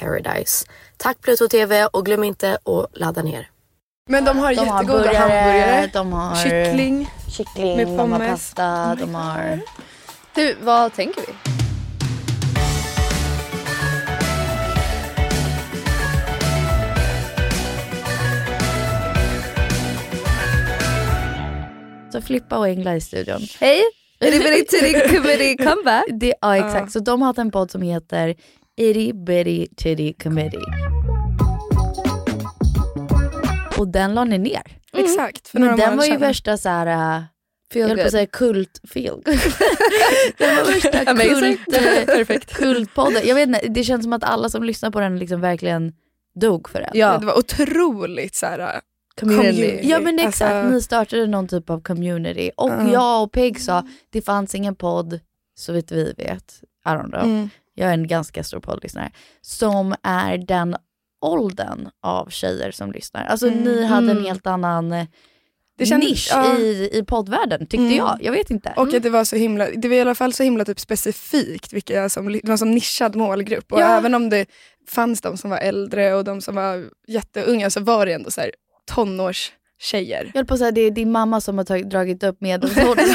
paradise. Tack Pluto TV och glöm inte att ladda ner. Men de har De har jättegoda burgare, hamburgare, de har kyckling. kyckling, med de har pommes. pasta, de har... Du, vad tänker vi? Så Flippa och Engla i studion. Hej! Itty Titty Committee comeback. Det, ja exakt, så de har haft en podd som heter Itty Bitty Titty Committee. Och den la ni ner. Exakt, för Men den var ju värsta såhär, uh, Feel jag höll på att säga kult, feel Den var värsta kult, eh, kultpodden. Jag vet inte, det känns som att alla som lyssnar på den liksom verkligen dog för den. Ja, Det var otroligt så här. community. community. Ja men exakt, Alltså- ni startade någon typ av community och Ja. jag och Peg sa det fanns ingen podd, så vitt vi vet, I don't know, Mm. Jag är en ganska stor poddlyssnare, som är den åldern av tjejer som lyssnar. Alltså Mm. ni hade en Mm. helt annan eh, Det kändes- nisch ja. i, i poddvärlden tyckte Mm. jag. Jag vet inte. Och att det var så himla, det var i alla fall så himla typ specifikt, vilka som, det var en sån nischad målgrupp. Och Ja. även om det fanns de som var äldre och de som var jätteunga så var det ändå så här tonårstjejer. Jag höll på att säga det är din mamma som har tagit, dragit upp medelåldern.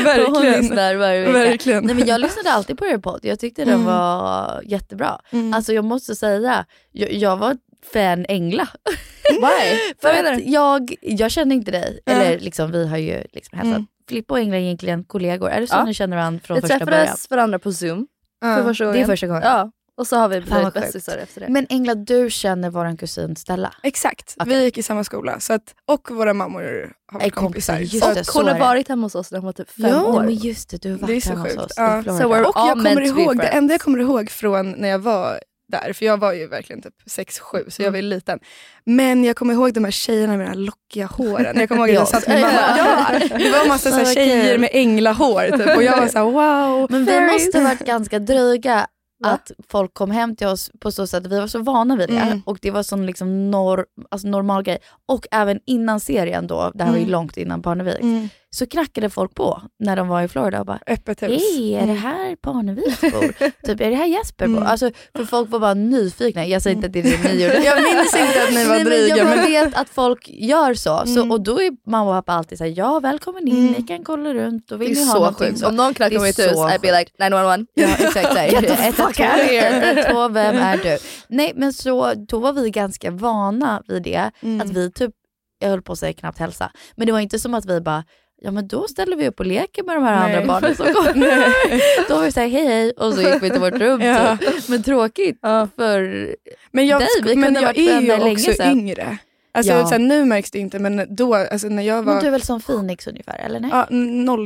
Hon Verkligen. lyssnar varje vecka. Verkligen. Nej, men jag lyssnade alltid på er podd, jag tyckte den Mm. var jättebra. Mm. Alltså jag måste säga, jag, jag var fan Engla. Why? För att jag, jag känner inte dig, Ja. eller liksom, vi har ju liksom hälsat. Mm. Filippa och Engla är egentligen kollegor, är det så Ja. ni känner varandra från Vi första början? träffades varandra på zoom Ja. för. Det är första gången? Ja. Och så har vi blivit bästisar efter det. Men Engla, du känner våran kusin Stella? Exakt, Okej. vi gick i samma skola. Så att, och våra mammor har varit kompisar, kompisar. just Så det. hon har varit hemma hos oss när hon var typ fem Ja. år. Nej, men just det, du har Det är varit så hemma hos oss Ja. i Florida. So we're Och jag kommer ihåg, det enda jag kommer ihåg från när jag var där, för jag var ju verkligen typ 6-7 så jag var ju liten. Men jag kommer ihåg de här tjejerna med de här lockiga håren. Jag kommer ihåg att jag satt med mamma. Ja, det var en massa så här, tjejer med änglahår typ, och jag var så här, wow. Men vi måste ha varit ganska dryga Va? att folk kom hem till oss på så sätt att vi var så vana vid det. Mm. Och det var sån liksom nor alltså normal grej. Och även innan serien då, det här var ju Mm. långt innan Parneviks, Mm, så knackade folk på när de var i Florida och bara öppet hus. Hej, är det Mm. här Parneviks bor? typ, är det här Jesper bor? Mm. Alltså, för folk var bara nyfikna. Jag säger inte att det är det ni gjorde. Jag minns inte att ni var Nej, dryga. jag Men, vet att folk gör så. så Mm. och då är mamma och pappa alltid såhär, ja välkommen in, Mm. ni kan kolla runt och vill Det ni är ha så någonting sjukt. så. Om någon knackar på mitt hus, så I'd be like 911. Ja exakt, Get the 112, fuck out of here. 112, vem är du? Nej men så då var vi ganska vana vid det, Mm. att vi typ, jag höll på att säga knappt hälsa, men det var inte som att vi bara Ja men då ställer vi upp och leker med de här Nej. andra barnen som kommer. Då var vi såhär hej hej och så gick vi till vårt rum Ja. typ. Men tråkigt för men jag, dig, vi men kunde jag varit är ju vänner länge också sedan. yngre. Alltså, Ja. här, nu märks det inte men då, alltså, när jag Men var du är väl som Phoenix ungefär eller nej? ja,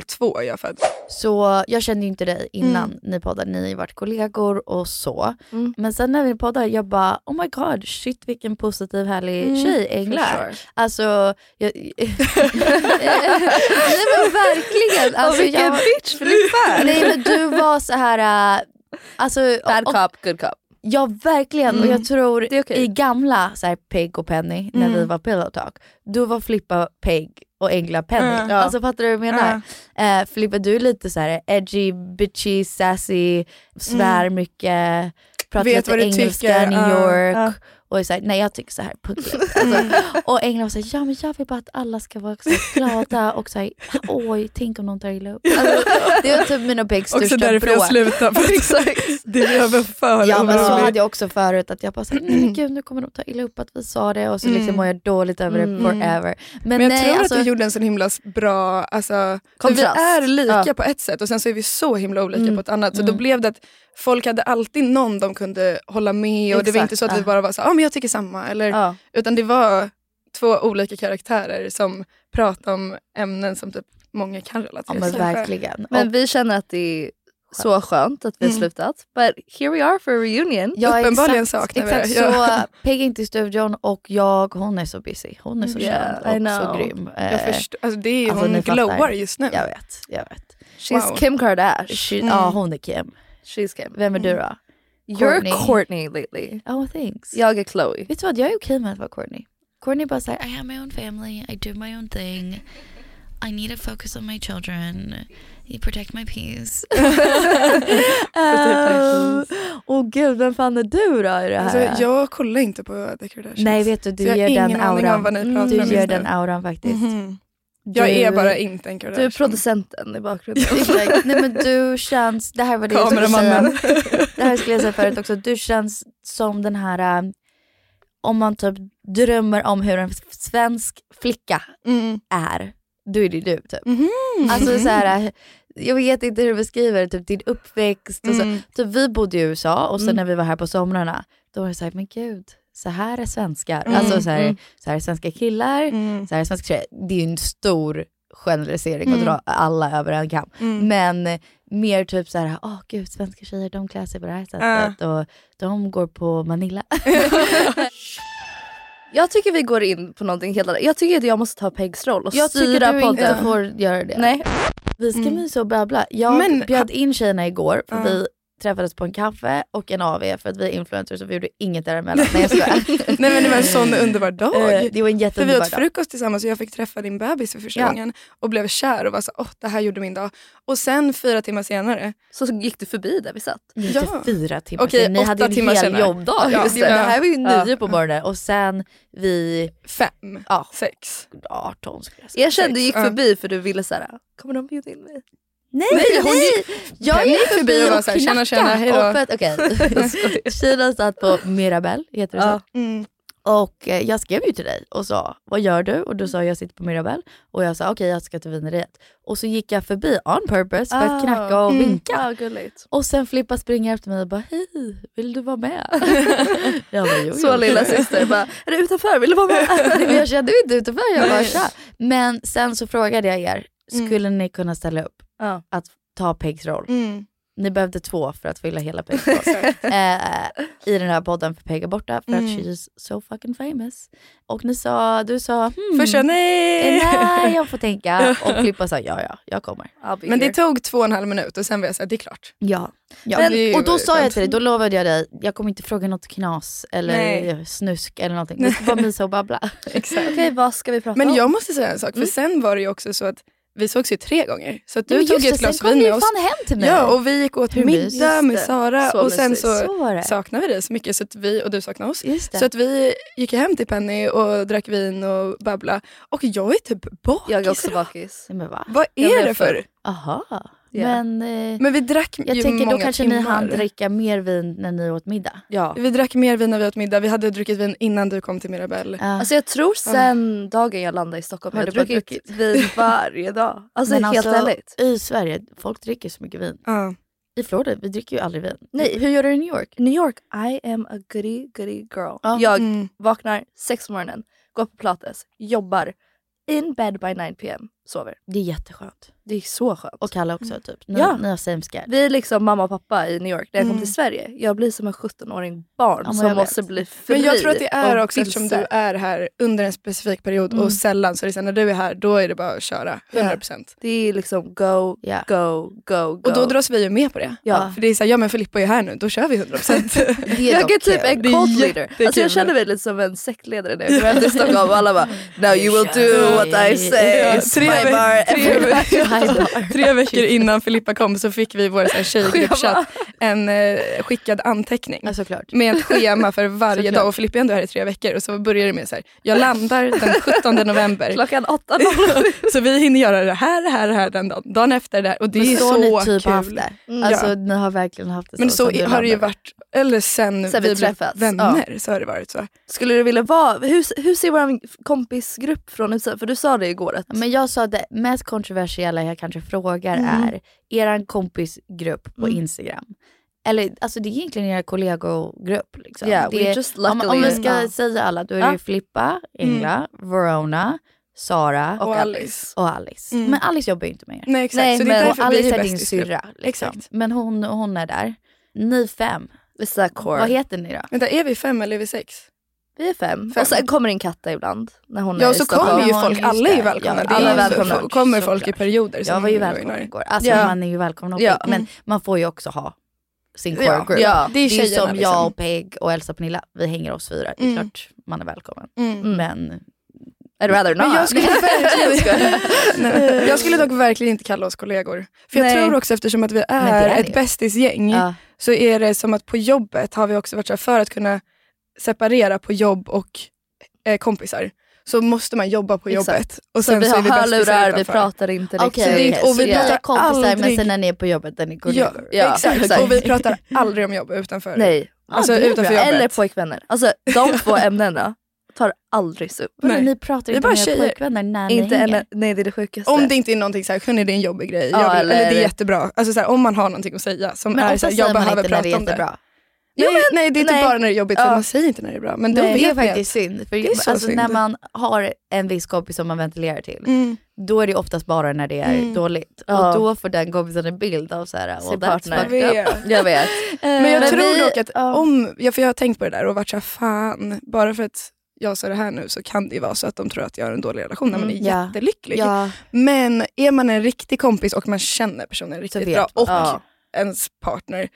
02 är jag född. Så jag kände ju inte dig innan Mm. ni poddade, ni har varit kollegor och så. Mm. Men sen när vi poddade, jag bara oh my god, shit vilken positiv härlig Mm, tjej Engla sure. Alltså, jag, nej men verkligen. Alltså, vilken jag, bitch Filippa! nej men du var så här. äh, Alltså, Bad och, cop, good cop. Ja verkligen och Mm. jag tror Det är okej. i gamla så här, Peg och Penny när Mm. vi var Pillow Talk, då var Flippa Peg och Engla Penny. Mm. Alltså fattar du vad jag menar? Eh, Filippa du är lite så här edgy, bitchy, sassy, svär mycket, pratar Vet lite engelska, tycker, New York. Och är så här, nej jag tycker så här punkigt. Alltså, och Engla var så här, ja men jag vill bara att alla ska vara så glada och så här, oj tänk om någon tar illa upp. Alltså, det var typ mina och Pegs Också största därför jag bråk. slutade. För det blev för Ja men så hade jag också förut att jag bara såhär, nej men gud nu kommer de ta illa upp att vi sa det och så liksom Mm. mår jag dåligt över det Mm. forever. Men, Men jag nej tror alltså, att du gjorde en så himla bra, alltså, vi är lika Ja. på ett sätt och sen så är vi så himla olika Mm. på ett annat. Så Mm. då blev det att folk hade alltid någon de kunde hålla med och det var Exakt, inte så att vi ja. bara var så ja ah, men jag tycker samma. Eller, Ja. Utan det var två olika karaktärer som pratade om ämnen som typ många kan ja relatera men till. verkligen. Men och vi känner att det är så skönt att vi har Mm. slutat. But here we are for a reunion. ja, uppenbarligen exakt, saknar vi det. exakt, Ja. Så Peg är inte i studion och jag, hon är så busy. Hon är så Yeah, känd och så grym. jag Eh, förstår, alltså, det är, alltså, hon glowar just nu. jag vet, jag vet. She's Wow. Kim Kardashian. She, Mm. Ja hon är Kim. She's Kim. Vem är du då? You're Courtney. Courtney lately. Oh thanks. Jag är Chloe. Vet du vad, jag är okej med att vara Courtney. Courtney bara säger I have my own family, I do my own thing. I need to focus on my children. You protect my peace. Åh oh, gud, vem fan är du då i det här? Alltså, jag kollar inte på The Kardashians. Nej vet du, du ger den auran. Mm, du just den auran faktiskt. Mhm. Jag Du- är bara inte en Kardashian. Du är producenten i bakgrunden. Nej men du känns, det här var det jag skulle säga. Det här skulle jag säga förut också. Du känns som den här, äh, om man typ drömmer om hur en svensk flicka Mm. är. Då är det du typ. Mhm. Alltså så här, äh, jag vet inte hur du beskriver det, typ din uppväxt. Och så. Mm. Typ, vi bodde i USA och sen Mm. när vi var här på somrarna, då var det såhär, men gud, så här är svenskar. Mm, Alltså så här, mm. så här är svenska killar, Mm. så här är svenska tjejer. Det är ju en stor generalisering att Mm. dra alla över en kam. Mm. Men mer typ så här, åh gud svenska tjejer de klär sig på det här sättet och de går på Manila. Jag tycker vi går in på någonting helt annat. Jag tycker att jag måste ta Pegs roll och jag styra tycker du podden. inte får göra det. Nej. Vi ska Mm. mysa och babbla. Jag Men- bjöd in tjejerna igår för Ja. vi träffades på en kaffe och en AV för att vi är influencers och vi gjorde inget däremellan. Nej jag skojar. Nej men det var en sån underbar dag. Eh, Det var en För vi åt dag. frukost tillsammans och jag fick träffa din bebis för första Ja. gången och blev kär och var så åh det här gjorde min dag. Och sen fyra timmar senare, Så gick du förbi där vi satt. Inte Ja. fyra timmar Okej, sen. Ni hade en timmar hel senare. jobbdag. Ja, det, just det det. här var ju Ja. nio på morgonen och sen vi fem, Ja. sex. 18 skulle jag säga. Jag kände du gick Ja. förbi för du ville såhär, kommer de bjuda in mig? Nej, Nej, hon nej! Jag Penny gick gick förbi och och, var så här, tjena, tjena, hej då. Och för att- Okej, Kina satt på Mirabelle, heter det så? Ja. Mm. Och eh, jag skrev ju till dig och sa, vad gör du? Och du sa, jag sitter på Mirabelle. Och jag sa, okej jag ska till vineriet. Och så gick jag förbi on purpose för att Ah. knacka och Mm. vinka. Ja, gulligt. Och sen Filippa springer efter mig och bara, hej, vill du vara med? jag bara, jo, Så jo. lilla syster bara, är du utanför? Vill du vara med? Jag kände mig inte utanför, jag bara tja. Men sen så frågade jag er, skulle ni kunna ställa upp Ja. att ta Pegs roll? Mm. Ni behövde två för att fylla hela Pegs roll. eh, I den här podden för Peg är borta för Mm. att she's so fucking famous. Och ni sa, du sa hmm, Först sa nej. eh, nej jag får tänka. Och Filippa sa ja ja, jag kommer. Men det tog två och en halv minut och sen var jag såhär, det är klart. Ja. ja. Men- och då sa jag till dig, då lovade jag dig, jag kommer inte fråga något knas eller Nej. snusk eller någonting. Vi ska bara mysa och babbla. Exakt. Okej, vad ska vi prata Men om? jag måste säga en sak, Mm. för sen var det ju också så att vi sågs ju tre gånger. Så att du tog ett det, glas vin med oss. fan hem till mig. Ja, och vi gick åt Hur middag med. Sara Så och sen mysigt. så, Så saknade vi dig så mycket så att vi, och du saknade oss. Så att vi gick hem till Penny och drack vin och babbla. Och jag är typ bakis. Jag är också bakis. Men va? Vad är det för? Aha. Ja. Men eh, Men vi drack jag ju tänker då många kanske ni timmar. hann dricka mer vin när ni åt middag. Ja. Vi drack mer vin när vi åt middag. Vi hade druckit vin innan du kom till Mirabelle. Ja. Alltså jag tror sen dagen jag landade i Stockholm, Har jag bara druckit vin varje dag. Alltså Men helt alltså, ärligt. I Sverige, folk dricker så mycket vin. Ja. I Florida, vi dricker ju aldrig vin. Nej. Hur gör du i New York? New York, I am a goody goody girl. Ja. Jag Mm. vaknar sex på morgonen, går på Pilates, jobbar, in bed by 9 pm, sover. Det är jätteskönt. Det är så skönt. Och Kalle också typ. Ni, Ja. ni har same scared. Vi är liksom mamma och pappa i New York. När jag kom Mm. till Sverige, jag blir som en 17-åring barn Ja, som jag måste vet. bli fri Men jag tror att det är också eftersom vilse. du är här under en specifik period Mm. och sällan så är det här, när du är här då är det bara att köra. 100%. Det är liksom go, Ja. go, go, go. Och då dras vi ju med på det. Ja. För det är såhär, ja men Filippa är här nu, då kör vi 100%. Det är jag dock är typ en cult leader. Alltså jag känner mig lite som en sektledare när jag kommer hem till Stockholm och alla bara Now you will do what I say. Veck- bar, tre veckor innan Filippa kom så fick vi i vår tjejgruppchatt en eh, skickad anteckning. Ja, såklart. med ett schema för varje Såklart. dag och Filippa är ändå här i tre veckor och så börjar det med så här, jag landar den 17 november Klockan åtta så vi hinner göra det här, det här, det här den dagen, dagen efter det här och det Men är så så ni typ kul. haft det. Mm. Alltså Ja. ni har verkligen haft det så. Men så har det ju varit, eller sen, Sen vi vi blev träffats, vänner så har det varit så. Skulle du vilja vara, hur, hur ser vår kompisgrupp från ut? För du sa det igår att Men jag sa det mest kontroversiella jag kanske frågar Mm. är eran kompisgrupp på Instagram. Eller alltså det är egentligen er kollegogrupp. Liksom. Yeah, det är, om, om vi ska Ja. säga alla, då är det ju Filippa, Ingla, Verona, Sara Och och, Alice. Alice. Mm. Men Alice jobbar ju inte med er. Nej exakt, Nej, så det är Och därför Alice är din syrra. Liksom. Men hon, hon är där. Ni fem, vad heter ni då? Vänta, är vi fem eller är vi sex? Vi är fem. Fem. Och sen kommer in Katta ibland. När hon är Ja, i så kommer ju folk, alla är ju välkomna. Ja, alla är är välkomna. kommer folk i perioder. Jag var ju välkommen igår. Alltså Ja. man är ju välkommen och Ja. men man får ju också ha sin core Ja. group. Ja. Det är Det är ju som liksom. jag och Peg och Elsa och Pernilla, vi hänger oss fyra. Det är Mm. klart man är välkommen. Mm. Men I'd rather not. Men jag skulle, verkligen, Nej, jag skulle dock verkligen inte kalla oss kollegor. För jag Nej. tror också eftersom att vi är, är ett bästisgäng ja, så är det som att på jobbet har vi också varit så här, för att kunna separera på jobb och eh, kompisar så måste man jobba på Exakt. jobbet. Och Så sen vi så har vi bästisar hörlurar, vi pratar inte. Så det är- okej. och vi Så ni pratar är kompisar men aldrig- sen när ni är på jobbet är ni Ja. Ja, exakt. exakt. Och vi pratar aldrig om jobb utanför. Nej. Alltså Ah, utanför jobbet. Eller pojkvänner. Alltså de två ämnena tar aldrig upp. Nej. ni pratar inte bara med era pojkvänner när ni Inte hänger? en, nej det är det sjukaste. Om det inte är någonting såhär, hörni det är en jobbig grej. Ja, vill, eller, eller- det är jättebra. Alltså såhär, om man har någonting att säga som Men är såhär, jag behöver prata om det. Nej, nej det är typ nej. bara när det är jobbigt för Ja. man säger inte när det är bra. Men då Nej, vet Det är faktiskt synd. För Det är så alltså, synd. När man har en viss kompis som man ventilerar till, Mm. då är det oftast bara när det är Mm. dåligt. Ja. Och då får den kompisen en bild av såhär, well, Sin that's partner. up. Vet. Jag vet. Men jag Men tror vi- dock att ja. om, ja, för jag har tänkt på det där och varit såhär, fan, bara för att jag sa det här nu så kan det ju vara så att de tror att jag har en dålig relation när man är Mm, ja. jättelycklig. Ja, Men är man en riktig kompis och man känner personen riktigt bra och ens partner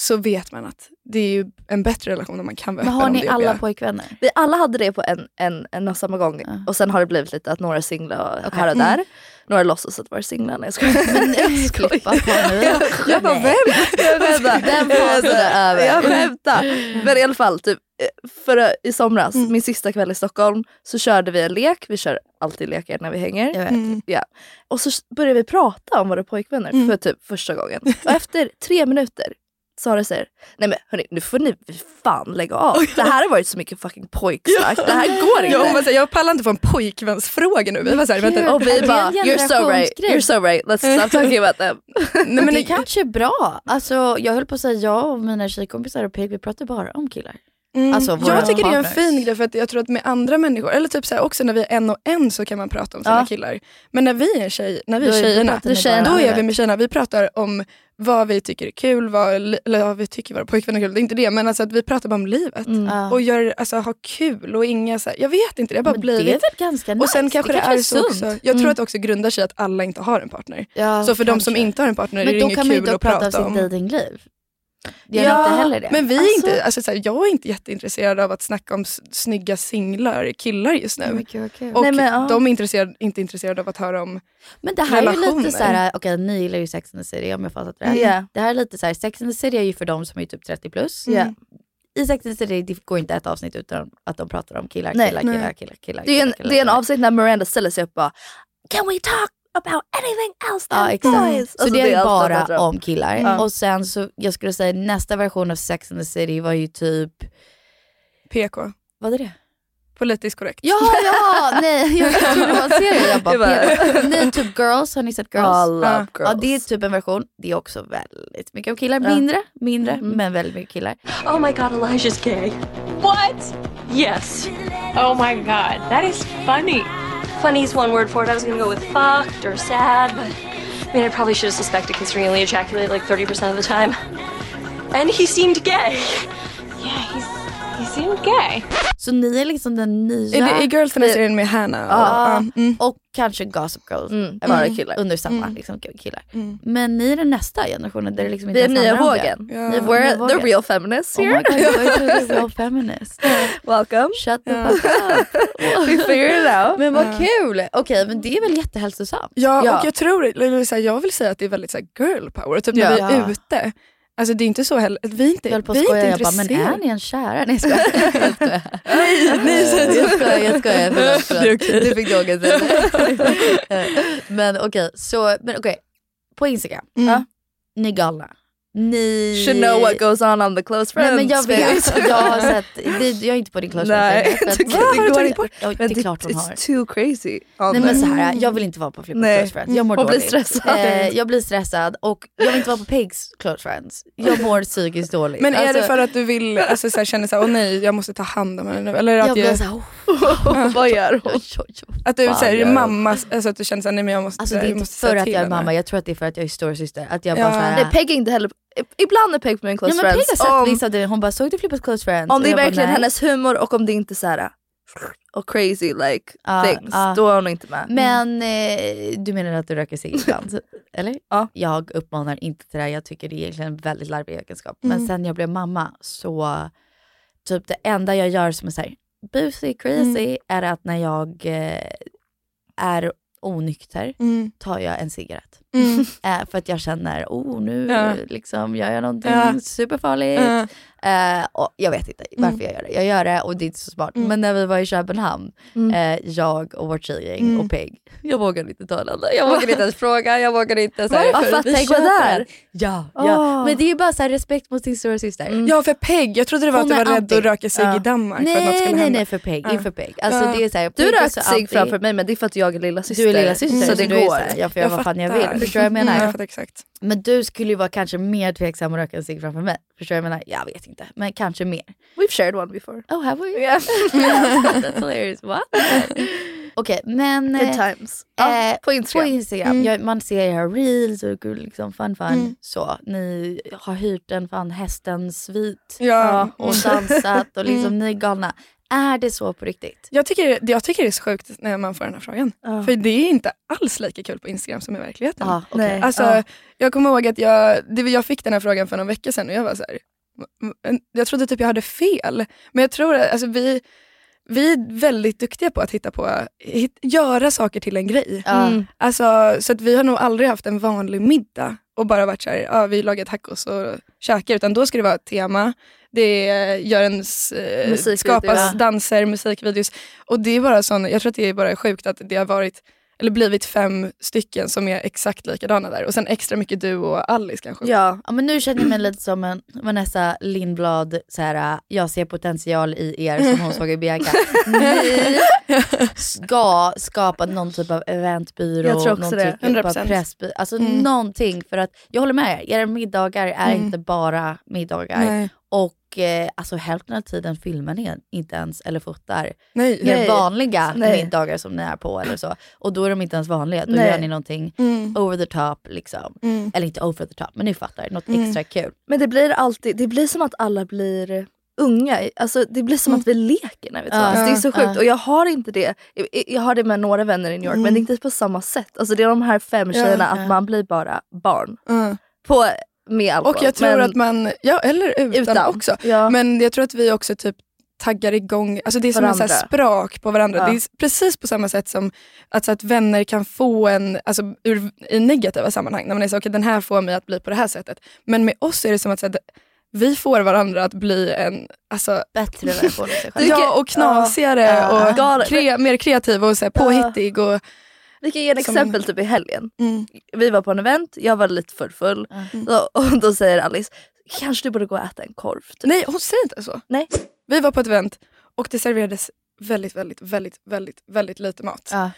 så vet man att det är ju en bättre relation om man kan vara men har ni det jobbiga. alla pojkvänner? Vi alla hade det på en, en, en och samma gång. Ja. Och sen har det blivit lite att några är singlar Okej. här och där. Några låtsas att vara singlar. Nej jag skojar. Men nej, klippa på nu. Jag bara Nej. vem? Jag skämtar. Den fasen är över. Jag skämtar. Men i alla fall, typ, eh, förra, i somras, min sista kväll i Stockholm, så körde vi en lek. Vi kör alltid lekar när vi hänger. Jag vet. Mm. Ja. Och så började vi prata om våra pojkvänner Mm. för typ första gången. Och efter tre minuter Sara säger, nej men hörni nu får ni fan lägga av. Det här har varit så mycket fucking pojksnack. Det här går inte. Ja, här, jag pallar inte få en pojkvänsfråga nu. Vi var så här, vänta, Och vi det bara, you're so right, you're so right, let's stop talking about them. nej, Men men det kanske är bra. Alltså, jag höll på att säga jag och mina tjejkompisar och Peg, vi pratar bara om killar. Mm. Alltså, jag tycker det är en fin grej för att jag tror att med andra människor, eller typ så här, också när vi är en och en så kan man prata om sina Ja. killar. Men när vi är, tjej, när vi Då är är- då tjejerna, pratar ni då, om är vi med tjejerna. Vi pratar om vad vi tycker är kul, vad, eller vad vi tycker våra pojkvänner är kul. Det är inte det, men alltså att vi pratar bara om livet. Ja. Och gör, alltså, ha kul och inga så här, jag vet inte, det har bara Men blivit. det är väl ganska nice. och sen kanske det, är så sunt. också, jag tror att det också grundar sig att alla inte har en partner. Ja, så för de som kanske. inte har en partner är Men det då inget kan man ju kul inte att prata prata om om. sitt datingliv. Gör ni inte heller det? Men vi är Alltså- inte, alltså, så här, jag är inte jätteintresserad av att snacka om snygga singlar, killar just nu. Vad kul. Och Nej, men, ja. de är intresserade, inte intresserade av att höra om... Men det här är relationer. lite så här, okej ni gillar ju Sex and the City om jag fattat rätt. Yeah. Det här är lite så här, Sex and the City är ju för de som är typ 30 plus. Yeah. I Sex and the City det går inte ett avsnitt utan att de pratar om killar, killar, killar, killar, killar. Det är en, killar, det är en avsnitt när Miranda ställer sig upp och bara Can we talk about anything else Ja exakt. boys? Så Alltså, det är, allt de bara om killar. Ja. Och sen så, jag skulle säga nästa version av Sex and the City var ju typ, PK. vad är det? Politiskt korrekt. Ja, ja, nej jag trodde det var en serie. Jag bara, Det var- nej typ Girls, har ni sett Girls? Love Ja. girls. Ja det är typ en version, det är också väldigt mycket av killar, Ja. mindre, mindre Mm. men väldigt mycket killar. Oh my god, Elijah's gay. What? Yes. Oh my god, that is funny. Funny is one word for it. I was gonna go with fucked or sad, but I mean, I probably should have suspected considering he only ejaculated like 30% of the time. And he seemed gay. Yeah, he's, he seemed gay. Så ni är liksom den nya, Är, det, är Girls här serien med Hannah? Ja. Och, ja, mm. och kanske Gossip Girls, Mm, bara killar. under samma Mm. liksom, killar. Mm. Men ni är den nästa generationen där det liksom inte Vi är nya det. vågen. Ni är We're nya the vågen. real feminists Oh my here. god, the real feminists. Welcome. Shut the Ja. fuck up. We figured it out. Men vad kul! Okej men det är väl jättehälsosamt? Ja, Ja. och jag tror, eller så här, jag vill säga att det är väldigt så här, girl power. Typ när Ja. vi är ute. Alltså det är inte så heller, vi är inte, Jag höll på att skoja, jag bara, men är ni en kära? Nej jag skojar. Nej, nej, så jag skojar, jag skojar. Förlåt, förlåt. Det. Du fick dåligt Men okej, så, men okej. På Instagram, Mm. ja. ni är galna. Ni... Should know what goes on on the close friends. Nej men jag vet, jag har sett, det, jag är inte på din close Nej, friends det det tagit bort? Ja, det är klart hon har. It's too crazy. Nej men så här, jag vill inte vara på Flippas Nej. close friends. Jag mår Hon blir dåligt. stressad. Eh, jag blir stressad och jag vill inte vara på Pigs close friends. Jag mår psykiskt dåligt. Men är det Alltså, för att du vill, alltså, så här, känner såhär, åh nej jag måste ta hand om henne nu? Eller att, jag blir såhär, oh, Vad gör hon? att du hon? mamma, alltså att du känner såhär, nej men jag måste, Alltså så det är inte för att jag är mamma, jag tror att det är för att jag är storasyster. Att jag Ja. bara såhär, Nej, Peg är inte heller... Ibland är Peg på min close ja, men Peg friends. har vissa av det, hon bara såg du Flippas close friends? om det är verkligen hennes humor och om det inte är så här och crazy like Ja, things, ja. då är hon inte med. Men eh, du menar att du röker cigg ibland? Eller? Ja. Jag uppmanar inte till det här, jag tycker det är egentligen en väldigt larvig egenskap. Men sen jag blev mamma så, typ det enda jag gör som är såhär busy, crazy, är att när jag eh, är onykter Mm. tar jag en cigarett. Mm. Eh, för att jag känner, oh nu Ja. liksom gör jag någonting Ja. superfarligt. Ja. Eh, och jag vet inte varför Mm. jag gör det. Jag gör det och det är inte så smart. Mm. Men när vi var i Köpenhamn, Mm. eh, jag och vårt tjejgäng Mm. och Peg, jag vågade inte ta den. Jag vågade inte ens fråga, jag vågade inte... Här, Varför? För att vi Peg var köper där? Ja, ja. Ah. men det är ju bara så här, respekt mot sin stora syster. Mm. Ja för Peg, jag trodde det var Hon att du var rädd att röka sig Ja. i Danmark för att något Nej, skulle nej, hända. nej för Peg, Ja. inför Peg. Alltså, Ja. det är så här, Du Peg är rök så cigg framför mig men det är för att jag är lilla syster. Du är lilla syster så det går. så här, jag göra vad fan jag vill. Förstår du vad jag menar? Mm, jag fattar exakt. Men du skulle ju vara kanske mer tveksam att röka en cigg framför mig. Förstår du vad jag menar? Jag vet inte, men kanske mer. We've shared one before. Oh, have we? Yeah. That's hilarious. What? Okej, men Good eh, times. Ja, eh, på Instagram. på Instagram, Mm. jag, man ser era reels och liksom fun fun. Mm. Så, ni har hyrt en fan hästens svit Ja. och dansat och liksom Mm. ni är galna. Är det så på riktigt? Jag tycker, jag tycker det är så sjukt när man får den här frågan. Ja. För det är inte alls lika kul på Instagram som i verkligheten. Okej. Nej. Alltså, Ja. Jag kommer ihåg att jag, det, jag fick den här frågan för någon vecka sedan och jag var så här, "M- jag trodde typ jag hade fel. Men jag tror att alltså, vi, vi är väldigt duktiga på att hitta på, hit, göra saker till en grej. Mm. Alltså, så att vi har nog aldrig haft en vanlig middag och bara varit så här, ja, vi lagar tacos och käkar. Utan då ska det vara ett tema, det gör en, eh, skapas danser, musikvideos. Och det är bara sån, jag tror att det är bara sjukt att det har varit eller blivit fem stycken som är exakt likadana där. Och sen extra mycket du och Alice kanske. Ja. ja men nu känner jag mig lite som en Vanessa Lindblad, så här, jag ser potential i er som hon såg i Bianca. Ni ska skapa någon typ av eventbyrå, Jag tror också någon det. typ av 100%. pressbyrå. Alltså Mm. någonting för att, jag håller med er, era middagar är Mm. inte bara middagar. Nej. Och eh, alltså hälften av tiden filmar ni inte ens eller fotar Nej. Nej. vanliga Nej. middagar som ni är på eller så. Och då är de inte ens vanliga, då Nej. gör ni någonting Mm. over the top liksom. Mm. Eller inte over the top, men ni fattar, något Mm. extra kul. Men det blir alltid, det blir som att alla blir unga. Alltså, det blir som att vi leker när vi träffas. Det är så sjukt. Ja. Och jag har inte det. Jag, har det med några vänner i New York Mm. men det är inte på samma sätt. Alltså, det är de här fem tjejerna Ja. att man blir bara barn. Mm. På, med alkohol. Och jag tror men, att man, ja eller utan, utan också. Ja. Men jag tror att vi också typ taggar igång, alltså det är som en så Varandra. sprak på varandra. Ja. Det är precis på samma sätt som att, så att vänner kan få en, alltså ur, i negativa sammanhang, när man är så okej den här får mig att bli på det här sättet. Men med oss är det som att, så att vi får varandra att bli en, alltså, Bättre version av sig själv. ja och knasigare Ja. och kre, mer kreativ och så här, påhittig. Och, Vi kan ge Som- exempel typ i helgen. mm, Vi var på en event, jag var lite för full. Mm. Så, och då säger Alice, kanske du borde gå och äta en korv. Typ. nej hon säger inte så. Nej. Vi var på ett event och det serverades väldigt, väldigt, väldigt, väldigt, väldigt lite mat. Ja,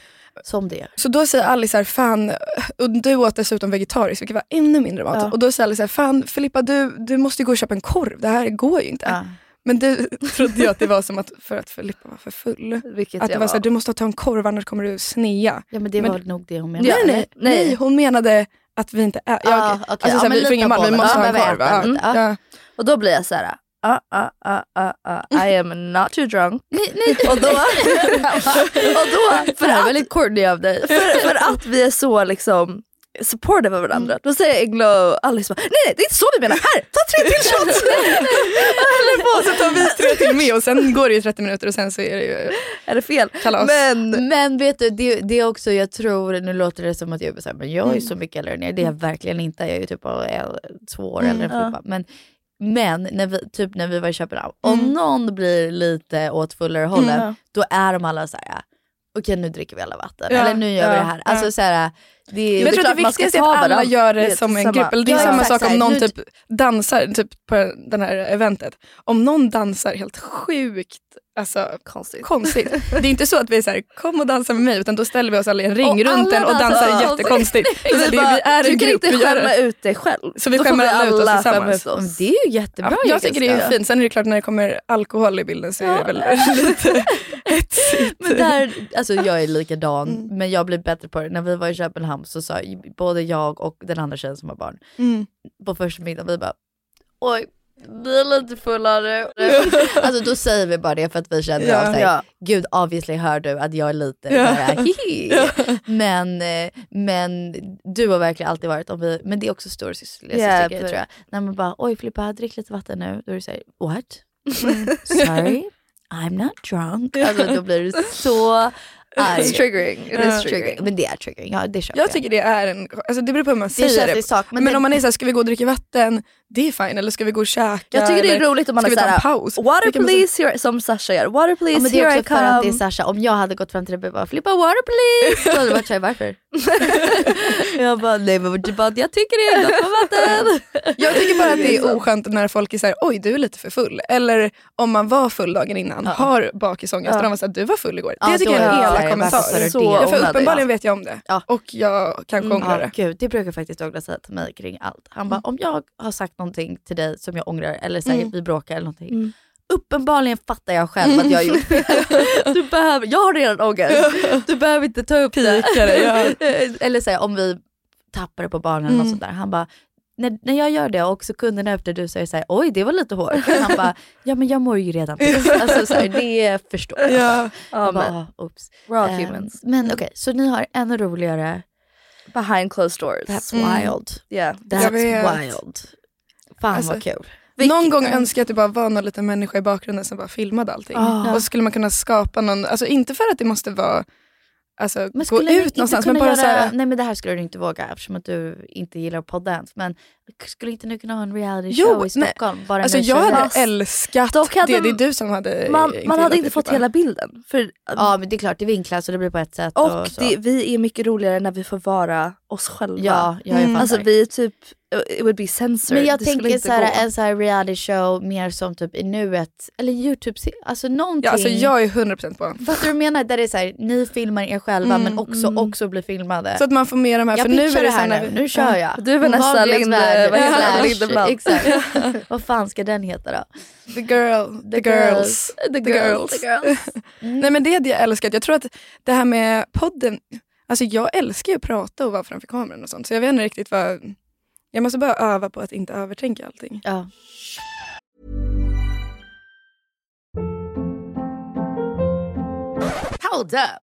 som det. Så då säger Alice här, fan, och du åt dessutom vegetariskt vilket var ännu mindre mat. Ja. Och då säger Alice här, fan Filippa du, du måste gå och köpa en korv, det här går ju inte. Ja. Men det trodde jag att det var som att för att Filippa var för full. Vilket Att det jag var så här, du måste ta en korv annars kommer du snea. ja men det Men- var nog det hon menade. Nej, nej, nej, nej. hon menade att vi inte är... Jag, Ah, okej. alltså, Ja, så här, men vi får ingen mat, vi måste Ja, ha en korv. Ja, lite. Ja. ja. Och då blir jag så här. Uh, uh, uh, uh, uh, I am not too drunk. Nej, nej. Och då, och då för, Det här var väldigt corny av dig. för, för att vi är så liksom supportive av varandra. Då säger Engla och Alice bara, nej nej det är inte så vi menar, här ta tre till shots! Och så tar vi tre till med och sen går det ju 30 minuter och sen så är det ju är det fel? kalas. Men Men vet du, det, det är också, jag tror, nu låter det som att jag är så här, men jag är Mm. så mycket äldre än er. Det är jag verkligen inte. Jag är ju typ två år Mm, äldre än ja. Filippa. Men, men när vi, typ när vi var i Köpenhamn, om Mm. någon blir lite åt fullare hållet, Mm. då är de alla så här. Okej nu dricker vi alla vatten. Ja, Eller nu gör vi ja, det här. ja. Alltså så här, det är, Men jag tror att det viktigaste är att alla varandra. gör Det det som en samma- grupp. Eller det är Ja, samma sak om någon nu- typ dansar typ på den här eventet. Om någon dansar helt sjukt alltså, konstigt. konstigt. Det är inte så att vi är så här, kom och dansa med mig utan då ställer vi oss alla i en ring Och runt den och dansar konstigt. jättekonstigt. Så Vi bara, vi är du en kan grupp, inte skämma ut dig själv. Så vi Då skämmer alla ut oss tillsammans. ut oss. det är ju jättebra Ja, jag tycker det är fint. Sen är det klart när det kommer alkohol i bilden så är det väl lite hetsigt. Men där, alltså jag är likadan, Mm. men jag blir bättre på det. När vi var i Köpenhamn så sa både jag och den andra tjejen som har barn, Mm. på första middagen, vi bara oj, är lite fulla nu. alltså då säger vi bara det för att vi känner Ja. sig. Ja. Gud obviously hör du att jag är lite Ja. såhär, hihi. Men, eh, men du har verkligen alltid varit, om vi, men det är också storasyster Ja, yeah, för- tror jag. När man bara, oj Filippa drick lite vatten nu. Då är du såhär, what? Sorry, I'm not drunk. Alltså då blir du så arg. It's triggering. It is triggering. Men det är triggering, ja det köper Jag tycker det är en, alltså det beror på hur man det säger det. i sak. Men, det- om man är såhär, ska vi gå och dricka vatten? Det är fine. Eller ska vi gå och käka? Jag tycker det är roligt om man är såhär, paus? water Det please, here, som Sasha gör. Water please, Ja, men det är here I också för att det är come. Sasha, om jag hade gått fram till dig och bara “Flippa water please” då hade du varit såhär “Varför?” Jag bara “Nej men typ att jag tycker det är gott med vatten”. Jag tycker bara att det är oskönt när folk är såhär, oj du är lite för full. Eller om man var full dagen innan, Ja. har bakisångest Ja. och de var såhär, du var full igår. Ja, det tycker jag är en elak kommentar. Så för uppenbarligen vet jag om det. Ja. Och jag kanske ångrar Ja, det. gud, det brukar faktiskt Douglas säga till mig kring allt. Han bara, om jag har sagt någonting till dig som jag ångrar eller säger Mm. vi bråkar eller någonting. Mm. Uppenbarligen fattar jag själv att jag har gjort fel. Du behöver, jag har redan ångest. Du behöver inte ta upp det. Eller säga om vi tappar det på barnen Mm. sånt där. Han bara, när, när jag gör det och sekunderna efter du säger såhär, oj det var lite hårt. Han bara, ja men jag mår ju redan piss. Alltså så här, det förstår jag. Ja. Ja, Jag bara, oops. we're all humans. men okej, så ni har ännu roligare, Behind closed doors. that's Mm. wild. yeah. That's wild. Fan Alltså, vad kul. Någon gång önskar jag att det bara var någon liten människa i bakgrunden som bara filmade allting. Ah. Och så skulle man kunna skapa någon, alltså inte för att det måste vara, alltså gå skulle ni ut någonstans men bara göra, såhär, Nej men det här skulle du inte våga eftersom att du inte gillar att podda ens. Men skulle inte nu kunna ha en reality Jo, show i nej. Stockholm? Bara Alltså jag hade älskat Dock hade det. Det är du som hade Man, man hade det, inte fått Filippa. hela bilden. För, Ja men det är klart, det vinklas och det blir på ett sätt. Och, och så. det, vi är mycket roligare när vi får vara oss själva. Ja, ja, jag Mm. Alltså vi är typ, it would be censored. Men jag Det tänker inte såhär, gå. en sån här reality show mer som typ i nuet, eller youtube alltså någonting. Ja, alltså jag är 100% på. Fattar du vad jag menar? Där det är såhär, ni filmar er själva men också, också blir filmade. Så att man får med de här. jag för nu är det det så här nu, nu kör jag. Du är Vanessa Linde- vad heter Lindeblad. Exakt. vad fan ska den heta då? The girl, the, girls. The girls. The girls. Nej men det hade jag älskat. Jag tror att det här med podden, alltså jag älskar ju att prata och vara framför kameran och sånt. Så jag vet inte riktigt vad, jag måste bara öva på att inte övertänka allting. Ja. Hold up.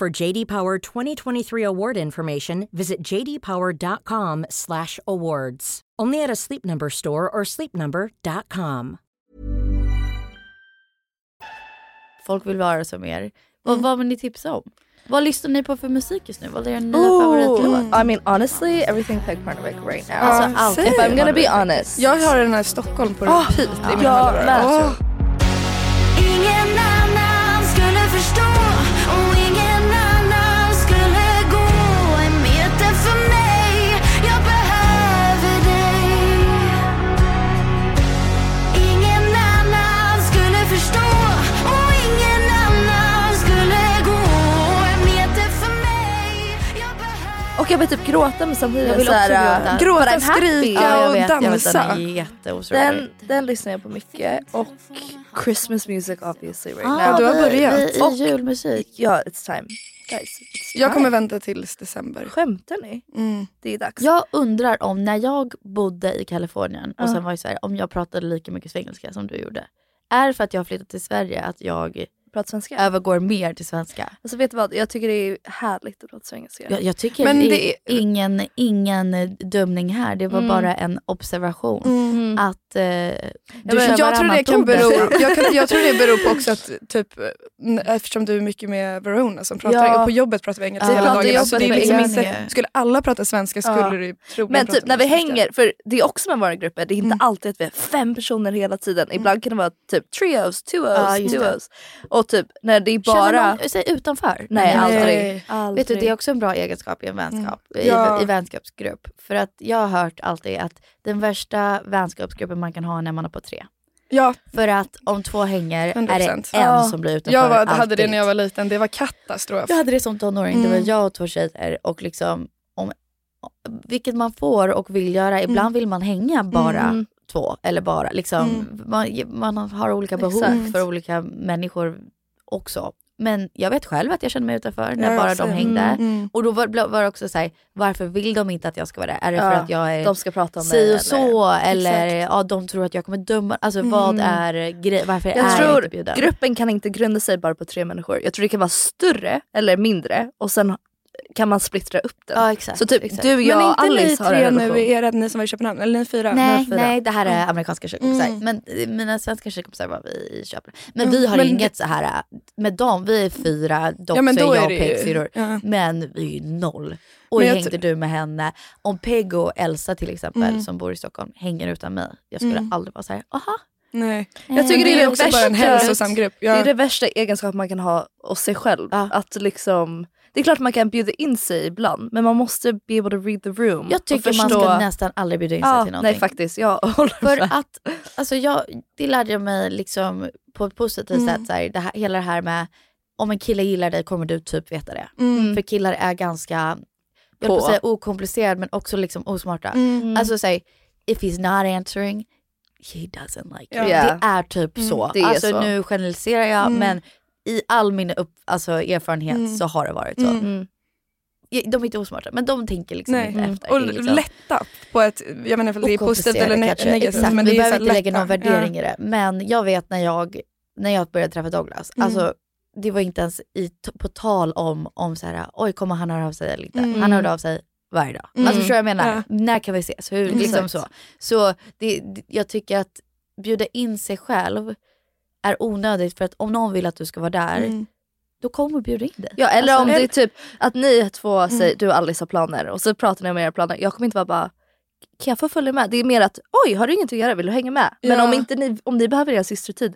For JD Power 2023 award information, visit jdpower.com/awards. Only at a Sleep Number store or sleepnumber.com. Folk vill vara som er. Mm. Och vad vill ni tipsa om? Vad lyssnar ni på för musik just nu? Vad är er nya favoritlåt? I mean honestly, everything Peg Parnevik right now. Ja, Alltså, säg if I'm gonna be honest. Jag har den här Stockholm på repeat i min jag hörlurar. med. Åh. Ingen annan skulle förstå jag vill typ gråta men samtidigt Jag vill så här, också gråta. äh, Gråta, skrika Ja, jag och vet, jag vet, dansa. den är. Den, den lyssnar jag på mycket och Christmas music obviously right ah, now. du har börjat. Vi, i Och- julmusik. Ja, it's time. Guys, it's Jag time. kommer vänta tills december. Skämtar ni? Mm. Det är dags. Jag undrar om när jag bodde i Kalifornien och Ja. sen var i Sverige, om jag pratade lika mycket svengelska som du gjorde. Är det för att jag har flyttat till Sverige att jag Prata svenska. övergår mer till svenska? Alltså vet du vad, jag tycker det är härligt att prata svenska. Jag, jag tycker Men det är ingen, ingen dömning här, det var Mm. bara en observation. Mm. Att eh, du men kör jag, tror det kan bero, jag, kan, jag tror det beror på också att typ, eftersom du är mycket med Verona som pratar Ja. och på jobbet pratar vi engelska Ja, hela det är dagarna. också Så det är liksom inte, skulle alla prata svenska skulle Ja. du troligen Men typ när vi svenska. hänger, för det är också med våra grupper, det är inte Mm. alltid att vi är fem personer hela tiden. Ibland kan det vara typ trios, Ja, duos, duos. Och typ när det är Känner bara... någon sig utanför? Nej, När ni- aldrig. aldrig. Vet du, det är också en bra egenskap i en vänskap, Ja. i, i vänskapsgrupp. För att jag har hört alltid att den värsta vänskapsgruppen man kan ha är när man är på tre. Ja. För att om två hänger är det 100%. en Ja. som blir utanför Jag var, hade det alltid. när jag var liten, det var katastrof. Jag hade det som tonåring. Det Mm. var jag och två tjejer och liksom, om, vilket man får och vill göra. Ibland Mm. vill man hänga bara Mm. Två eller bara liksom, man, man har olika behov Exakt. för olika människor också. Men jag vet själv att jag kände mig utanför när Ja, bara jag de ser. hängde. Mm, mm. Och då var, var det också så här, varför vill de inte att jag ska vara där? Är det för Ja, att jag är de ska prata om si eller- och så? Eller Exakt. ja, de tror att jag kommer döma. Alltså vad Mm. är grej, varför Jag är jag inte bjuden? gruppen kan inte grunda sig bara på tre människor. Jag tror det kan vara större eller mindre och sen kan man splittra upp den. Ja, exakt, så typ exakt. du, Men jag är och inte ni Alice har en tre nu, relation. är det ni som var i Köpenhamn? Eller ni fyra? Nej, Ni fyra. nej, det här är amerikanska tjejkompisar. Mm. Men eh, mina svenska tjejkompisar var vi i Köpenhamn. Men Mm, vi har men inget så här eh, med dem. Vi är fyra, dock Ja, men så då är är jag och Peg syrror. ja. Men vi är ju noll. Och Men hängde du med henne. Om Peg och Elsa till exempel, Mm. som bor i Stockholm, hänger utan mig. Jag skulle Mm. aldrig vara så här, aha. Nej. Jag tycker det det är är också det bara en värsta- hälsosam grupp. Ja. Det är det värsta egenskap man kan ha hos sig själv. Att liksom, det är klart man kan bjuda in sig ibland men man måste be able to read the room. Jag tycker man ska nästan aldrig bjuda in sig ja, till någonting. Nej faktiskt, jag håller För med. att, alltså jag, det lärde jag mig liksom på ett positivt Mm. sätt. Så här, det här, hela det här med, om en kille gillar dig kommer du typ veta det. Mm. För killar är ganska, jag På. på att säga okomplicerade men också liksom osmarta. Mm. Alltså säg, if he's not answering, he doesn't like you. Ja. Det är typ Mm, så. det är alltså så. nu generaliserar jag Mm. men i all min upp, alltså, erfarenhet Mm. så har det varit så. Mm. Mm. De är inte osmarta men de tänker liksom Nej. inte efter. Och liksom- lätta på ett, jag menar ifall det är positivt eller negativt. Exakt, Men vi behöver inte lägga lätta. någon värdering Ja. i det. Men jag vet när jag, när jag började träffa Douglas, Mm. alltså det var inte ens i, på tal om, om så här, oj kommer han höra av sig eller inte. Mm. Han hörde av sig varje dag. Mm. Alltså förstår jag menar? Ja. När kan vi ses? Hur, liksom så. Så det, det, jag tycker att bjuda in sig själv är onödigt för att om någon vill att du ska vara där, Mm. då kommer bjuda in dig. Ja eller Alltså, om det är typ att ni två Mm. säger, du och Alice har planer och så pratar ni om era planer. Jag kommer inte vara bara kan jag få följa med? Det är mer att oj har du ingenting att göra, vill du hänga med? Men Ja. om, inte ni, om ni behöver er systertid,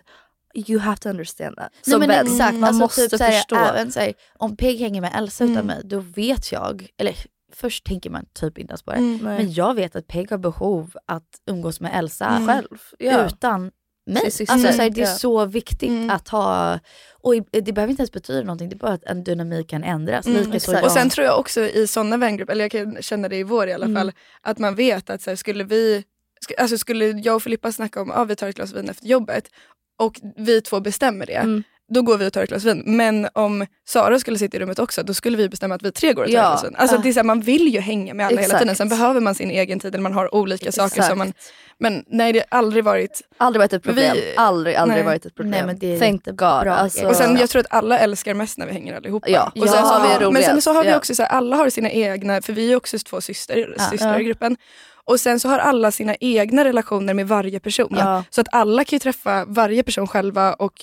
you have to understand that. Nej, men exakt, man alltså, måste typ, förstå. Även, såhär, om Peg hänger med Elsa utan Mm. mig, då vet jag, eller först tänker man typ inte ens på det, Mm. Men jag vet att Peg har behov att umgås med Elsa Mm. själv. Ja. utan mig. Sin syster. Alltså, såhär, det är så viktigt Mm. att ha, och det behöver inte ens betyda någonting, det är bara att en dynamik kan ändras. Mm, så. Och sen tror jag också i sådana vängrupper, eller jag kan känna det i vår i alla Mm. fall, att man vet att så här, skulle vi, alltså skulle jag och Filippa snacka om att ah, vi tar ett glas vin efter jobbet och vi två bestämmer det, Mm. Då går vi och tar ett glas vin. Men om Sara skulle sitta i rummet också, då skulle vi bestämma att vi tre går och tar Ja. ett glas vin. Alltså, det är så här, man vill ju hänga med alla hela Exakt. tiden, sen behöver man sin egen tid, eller man har olika saker Exakt. som man... Men nej, det har aldrig varit... Aldrig varit ett problem. Vi- aldrig, aldrig Nej. varit ett problem. Nej, men det är Thank. God. Alltså, Och sen jag tror att alla älskar mest när vi hänger allihopa. Ja, och sen ja, så har vi men sen så har vi också så här, alla har sina egna, för vi är också två syster, Ja. systrar i gruppen. Och sen så har alla sina egna relationer med varje person. Ja. Så att alla kan ju träffa varje person själva och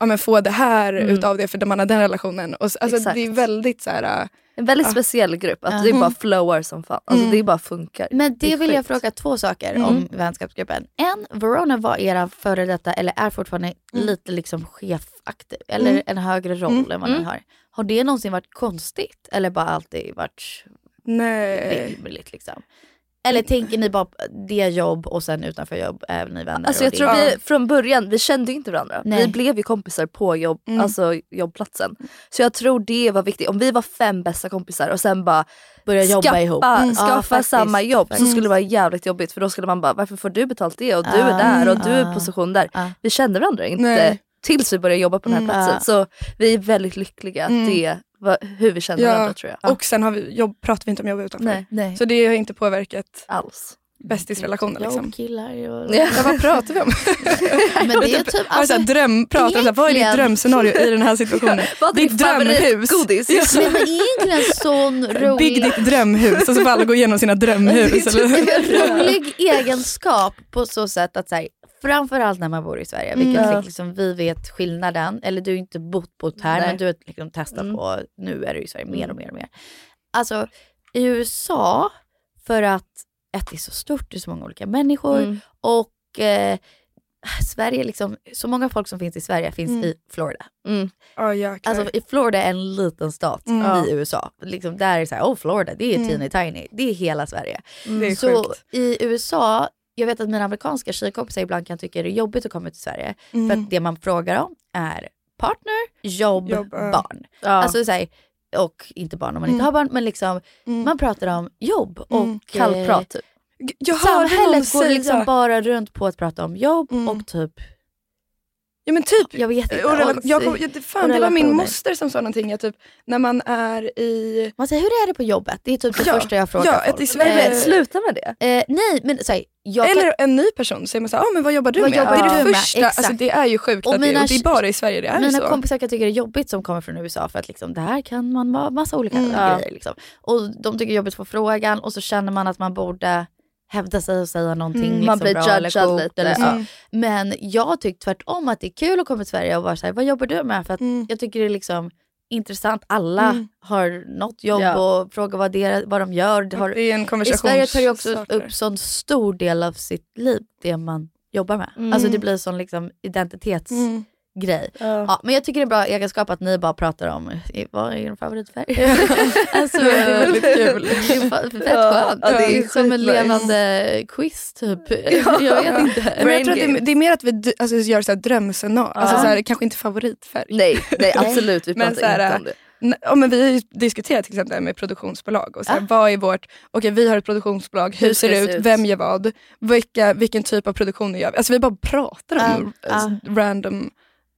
ja, men få det här Mm. utav det för man har den relationen. Och, så- alltså, Exakt. det är väldigt så här... En väldigt Ja. speciell grupp. Att Ja. det bara Mm. flowar som fan. Alltså Mm. det bara funkar. Men det är vill jag sjukt. fråga två saker Mm. om vänskapsgruppen. En, Verona var era före detta, eller är fortfarande Mm. lite liksom chefaktig, eller Mm. en högre roll Mm. än vad ni Mm. har. Har det någonsin varit konstigt eller bara alltid varit Nej. rimligt liksom? Eller tänker ni bara det jobb och sen utanför jobb är ni vänner? Alltså jag det- tror vi från början, vi kände ju inte varandra. Nej. Vi blev ju kompisar på jobb, Mm. alltså jobbplatsen. Så jag tror det var viktigt. Om vi var fem bästa kompisar och sen bara Börja jobba skaffa, ihop. Mm. skaffa Ja, samma jobb så faktiskt. skulle det vara jävligt jobbigt för då skulle man bara varför får du betalt det och du Ah, är där och du är ah, i position där. ah. Vi kände varandra inte Nej. tills vi började jobba på den här Mm. platsen. Ah. Så vi är väldigt lyckliga att Mm. det var hur vi kände varandra tror jag. Och sen har vi, jobb, pratar vi inte om jobb utanför. Nej, Nej. Så det har inte påverkat alls. bästisrelationer. Liksom. Jobbkillar och... Ja. Ja, vad pratar vi om? Men det är typ... Du Alltså, dröm, pratar om så här, vad är ditt egentligen- drömscenario i den här situationen? Vad är Ditt drömhus. just nu? nej, men egentligen sån rolig... Bygg ditt drömhus och så får alla gå igenom sina drömhus. eller? en rolig egenskap på så sätt att så här, framförallt när man bor i Sverige, vilket Mm. liksom, vi vet skillnaden, eller du har inte bott, bott här Nej. men du har liksom testat Mm. på, nu är du i Sverige mer och mer och mer. Alltså i USA, för att ett det är så stort, det är så många olika människor Mm. och eh, Sverige, liksom, så många folk som finns i Sverige finns Mm. i Florida. Mm. Ja, jäklar. Alltså i Florida är en liten stat Mm. i USA. Liksom, där är det så här, oh Florida, det är Mm. teeny tiny, det är hela Sverige. är Så i USA jag vet att mina amerikanska tjejkompisar ibland kan tycka det är jobbigt att komma till Sverige. Mm. För att det man frågar om är partner, jobb, Jobb, barn. Ja. Alltså så här, och inte barn om man inte Mm. har barn, men liksom Mm. man pratar om jobb och Mm. Kallprat typ. Jag samhället går säga, liksom bara runt på att prata om jobb Mm. och typ, ja men typ, jag vet inte. och rela- jag kom, jag, fan, det var min moster som sa någonting, att typ, när man är i... man säger hur är det på jobbet? Det är typ det Ja, första jag frågar ja, folk. i Sverige- Men sluta med det. Eh, nej men så här, jag kan, Eller en ny person säger man såhär, ah, men vad jobbar du Vad med? jobbar det är det med? första, Exakt. alltså, det är ju sjukt Och att det, mina och det är bara i Sverige det är mina så. kompisar kan tycka det är jobbigt som kommer från USA för att liksom, det här kan man vara massa olika Mm. grejer. Liksom. Och de tycker det är jobbigt få frågan och så känner man att man borde hävda sig och säga någonting Mm. liksom, Man blir bra eller coolt. lite. Eller. Mm. Men jag tycker tvärtom att det är kul att komma till Sverige och vara såhär, vad jobbar du med? För att Mm. jag tycker det är liksom intressant. Alla Mm. har något jobb Ja. och frågar vad, det, vad de gör. Det har, Det är en I konversation. Sverige tar ju också upp sån stor del av sitt liv, det man jobbar med. Mm. Alltså det blir sån liksom identitetsgrej. Mm. Ja. Ja, men jag tycker det är bra egenskap att ni bara pratar om vad är din favoritfärg? alltså, Det är väldigt kul. Det är fett Ja, skönt. ja, det är det är som en levande quiz typ. jag vet inte. Men jag tror att det, är- det är mer att vi alltså, gör så här drömscenario, alltså, Ja. så här, kanske inte favoritfärg. Nej, nej absolut. Vi Men pratar så här, inte om det. Ja, men vi har ju diskuterat till exempel med produktionsbolag. Och så här, Ah. Vad är vårt, okej vi har ett produktionsbolag, hur, Hur ser det ut, ut? vem gör vad, vilka, vilken typ av produktioner gör vi? Alltså vi bara pratar om Ah, alltså, random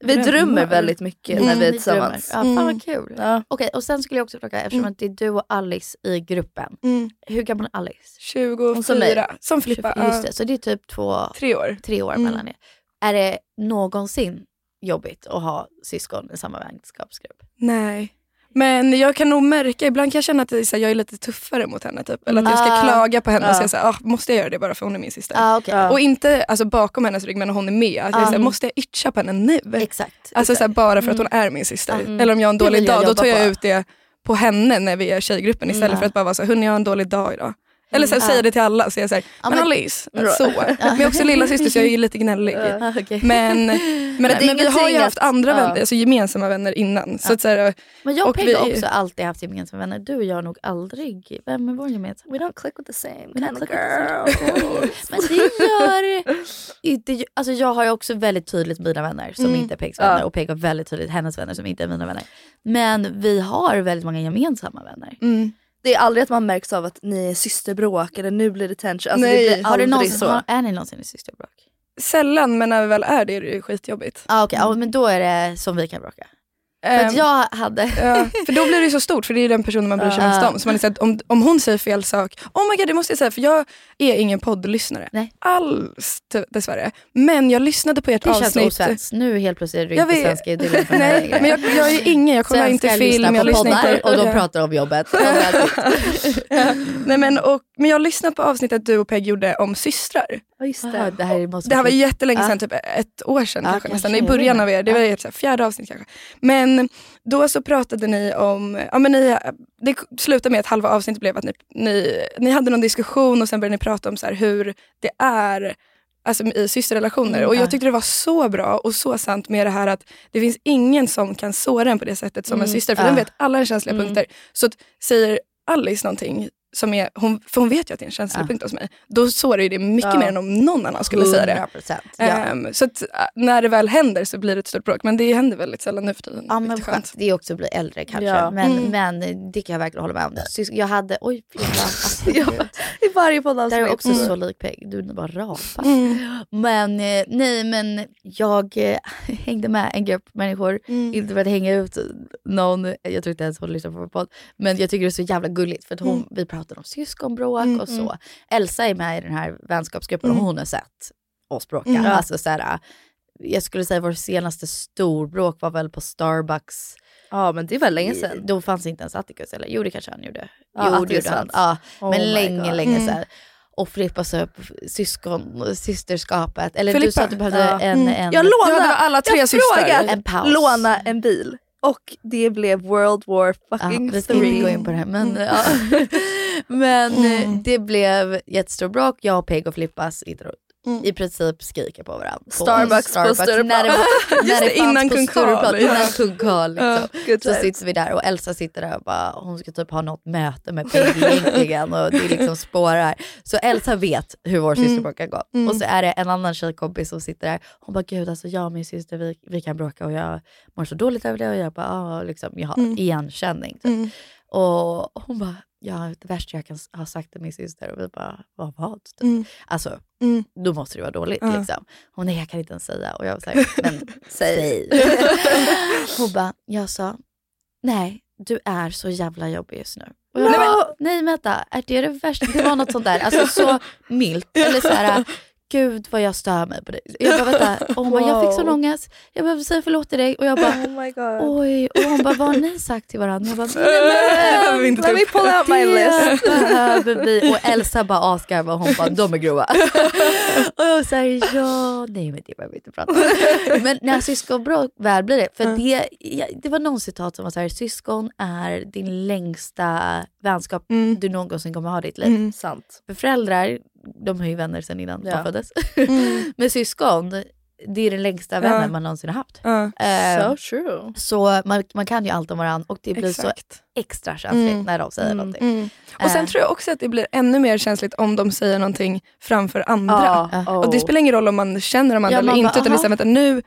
Vi drömmar. drömmer väldigt mycket när Mm. vi är tillsammans. Ja, fan Mm. vad kul. Ja. Okej, och sen skulle jag också fråga, eftersom Mm. det är du och Alice i gruppen. Mm. Hur gammal är Alice? 24, som mig. som Filippa, 24, Just det, så det är typ två, tre år. tre år Mm. mellan er. Är det någonsin jobbigt att ha syskon i samma vänskapsgrupp? Nej. Men jag kan nog märka, ibland kan jag känna att jag är lite tuffare mot henne. Typ. Eller att jag ska Ah. klaga på henne och Ja. säga så här, ah, måste jag göra det bara för hon är min syster? Ah, okay. Och inte alltså, bakom hennes rygg men när hon är med. Att jag är så här, Ah. måste jag itcha på henne nu? Exakt. Alltså så här, bara för att Mm. hon är min syster. Mm. Eller om jag har en dålig dag, då tar jag på. ut det på henne när vi är tjejgruppen istället Mm. för att bara vara så hörni jag har en dålig dag idag. Eller så här, Mm. säga det till alla. Så jag säger, Ja, men men- Alice, så. Men jag är också lilla syster så jag är lite gnällig. Okej. Men, men, det men, är vi har ju haft andra ja. vänner, alltså gemensamma vänner innan. Så att, så här, Men jag och och Peg har också alltid haft gemensamma vänner. Du och jag har nog aldrig. Vem är vår gemensamma? We don't click with the same kind of girl. Men det gör inte... Alltså jag har ju också väldigt tydligt mina vänner som Mm. inte är Pegs vänner och Peg har väldigt tydligt hennes vänner som inte är mina vänner. Men vi har väldigt många gemensamma vänner. mm. Det är aldrig att man märks av att ni är systerbråk eller nu blir det tension. Alltså Nej. det blir Har aldrig du någonsin, så. har, är ni någonsin i systerbråk? Sällan men när vi väl är det är det ju skitjobbigt. Ah, okay. ja, men då är det som vi kan bråka. För Ehm, att jag hade... Ja, för då blir det så stort för det är den personen man bryr sig mest om. Så man är så här, om, om hon säger fel sak, oh my god det måste jag säga för jag är ingen poddlyssnare. Nej. Alls dessvärre. Men jag lyssnade på ert Det känns avsnitt. osvenskt. Nu helt plötsligt är du Jag inte vet. svensk mig Nej, men jag, jag är ingen, jag kollar inte film, lyssnar jag på lyssnar poddar inte... och de pratar om jobbet. Ja. Nej, men, och, men jag lyssnade på avsnittet du och Peg gjorde om systrar. Just Ah, det. det här måste Det här var jättelänge sedan, typ ett år sedan Ja, kanske, nästan. I jag början av er, det var ert så här, fjärde avsnitt kanske. Men då så pratade ni om, ja men ni, det slutade med att halva avsnittet blev att ni, ni, ni hade någon diskussion och sen började ni prata om så hur det är alltså, i systerrelationer. Mm, och ja. jag tyckte det var så bra och så sant med det här att det finns ingen som kan såra en på det sättet som en Mm, syster. För ja. den vet alla känsliga Mm. punkter. Så att, säger Alice någonting, som är, hon, för hon vet ju att det är en känslig Ja. punkt hos mig. Då sårar ju det mycket Ja. mer än om någon annan skulle säga det. 100%. Ja. Ehm, så att, äh, när det väl händer så blir det ett stort bråk. Men det händer väldigt sällan nu för tiden. Ja men är skönt. Det är också att bli äldre kanske. Ja. Men, Mm. men det kan jag verkligen hålla med om. Sys- Jag hade, oj. Alltså, Ja. gud. I varje Det här är poddavsnitt. också så lik Peg. Du är bara rapar. Mm. Men eh, nej men jag eh, hängde med en grupp människor. Mm. Inte för att hänga ut någon, jag tror inte ens hon lyssnar på vår podd. Men jag tycker det är så jävla gulligt för att hon, Mm. vi pratade om syskonbråk Mm, och så. mm. Elsa är med i den här vänskapsgruppen och Mm. hon har sett oss bråka. Mm. Alltså, så här, jag skulle säga vår senaste storbråk var väl på Starbucks. Ja men det var länge sedan. Då fanns inte ens Atticus, eller jo det kanske han gjorde. Ja, jo det gjorde han. Ja, Oh men länge, God. länge Mm. sedan. Och Filippa sa upp syskon, systerskapet. Eller du Filippa? sa att du behövde Ja. en, Mm. en, Jag Ja, lånade, alla tre jag systrar. en paus. låna en bil. Och det blev World War Ja, fucking vi ska inte gå 3. in på det här men, ja. men eh, Mm. det blev jättestor bråk. Jag och Peg och Filippas, då, i princip skriker på varandra. På Starbucks på Stureplan. Just det, innan Kung Karl. Innan Kung Karl. Liksom. Good så sitter vi där och Elsa sitter där och bara, hon ska typ ha något möte med Peggy egentligen och det liksom spårar. Så Elsa vet hur vår syster Mm. brukar gå. Mm. Och så är det en annan tjejkompis som sitter där. Hon bara, gud alltså jag och min syster vi, vi kan bråka och jag mår så dåligt över det och jag bara, ah, liksom, jag har Mm. igenkänning. Typ. Mm. Och hon bara, ja det värsta jag kan ha sagt till min syster. Och vi bara, vad vad? Typ. Mm. Alltså, Mm. då måste det vara dåligt. Ja. Liksom. Hon nej jag kan inte ens säga. Och jag var såhär, men säg. Hon bara, jag sa, nej du är så jävla jobbig just nu. Och jag bara, nej vänta, är det det värsta? Det var något sånt där, alltså så milt. Eller så här, gud vad jag stör mig på dig. Jag bara vänta, och hon bara, jag fick sån Wow. ångest. Jag behöver säga förlåt till dig. Och jag bara, Oh my god. oj. Och hon bara, vad har ni sagt till varandra? Jag bara, inte ta Let me pull out my list. det behöver vi. Och Elsa bara asgarvade och hon bara, de är grova. och jag såhär, ja, nej men det behöver vi inte prata om. Men när syskonbråk väl blir det, för det, ja, det var någon citat som var såhär, syskon är din längsta vänskap Mm. du någonsin kommer ha i ditt liv. Mm. Sant. För föräldrar, de har ju vänner sedan innan Ja. de föddes. Mm. Men syskon, det är den längsta vännen Ja. man någonsin har haft. Ja, Eh, So true. så man, man kan ju allt om varandra och det blir så exakt. extra känsligt Mm. när de säger Mm. någonting. Mm. Och sen Eh. tror jag också att det blir ännu mer känsligt om de säger någonting framför andra. Ja. Och det spelar ingen roll om man känner de andra Ja, eller man inte. bara, utan det är så nu,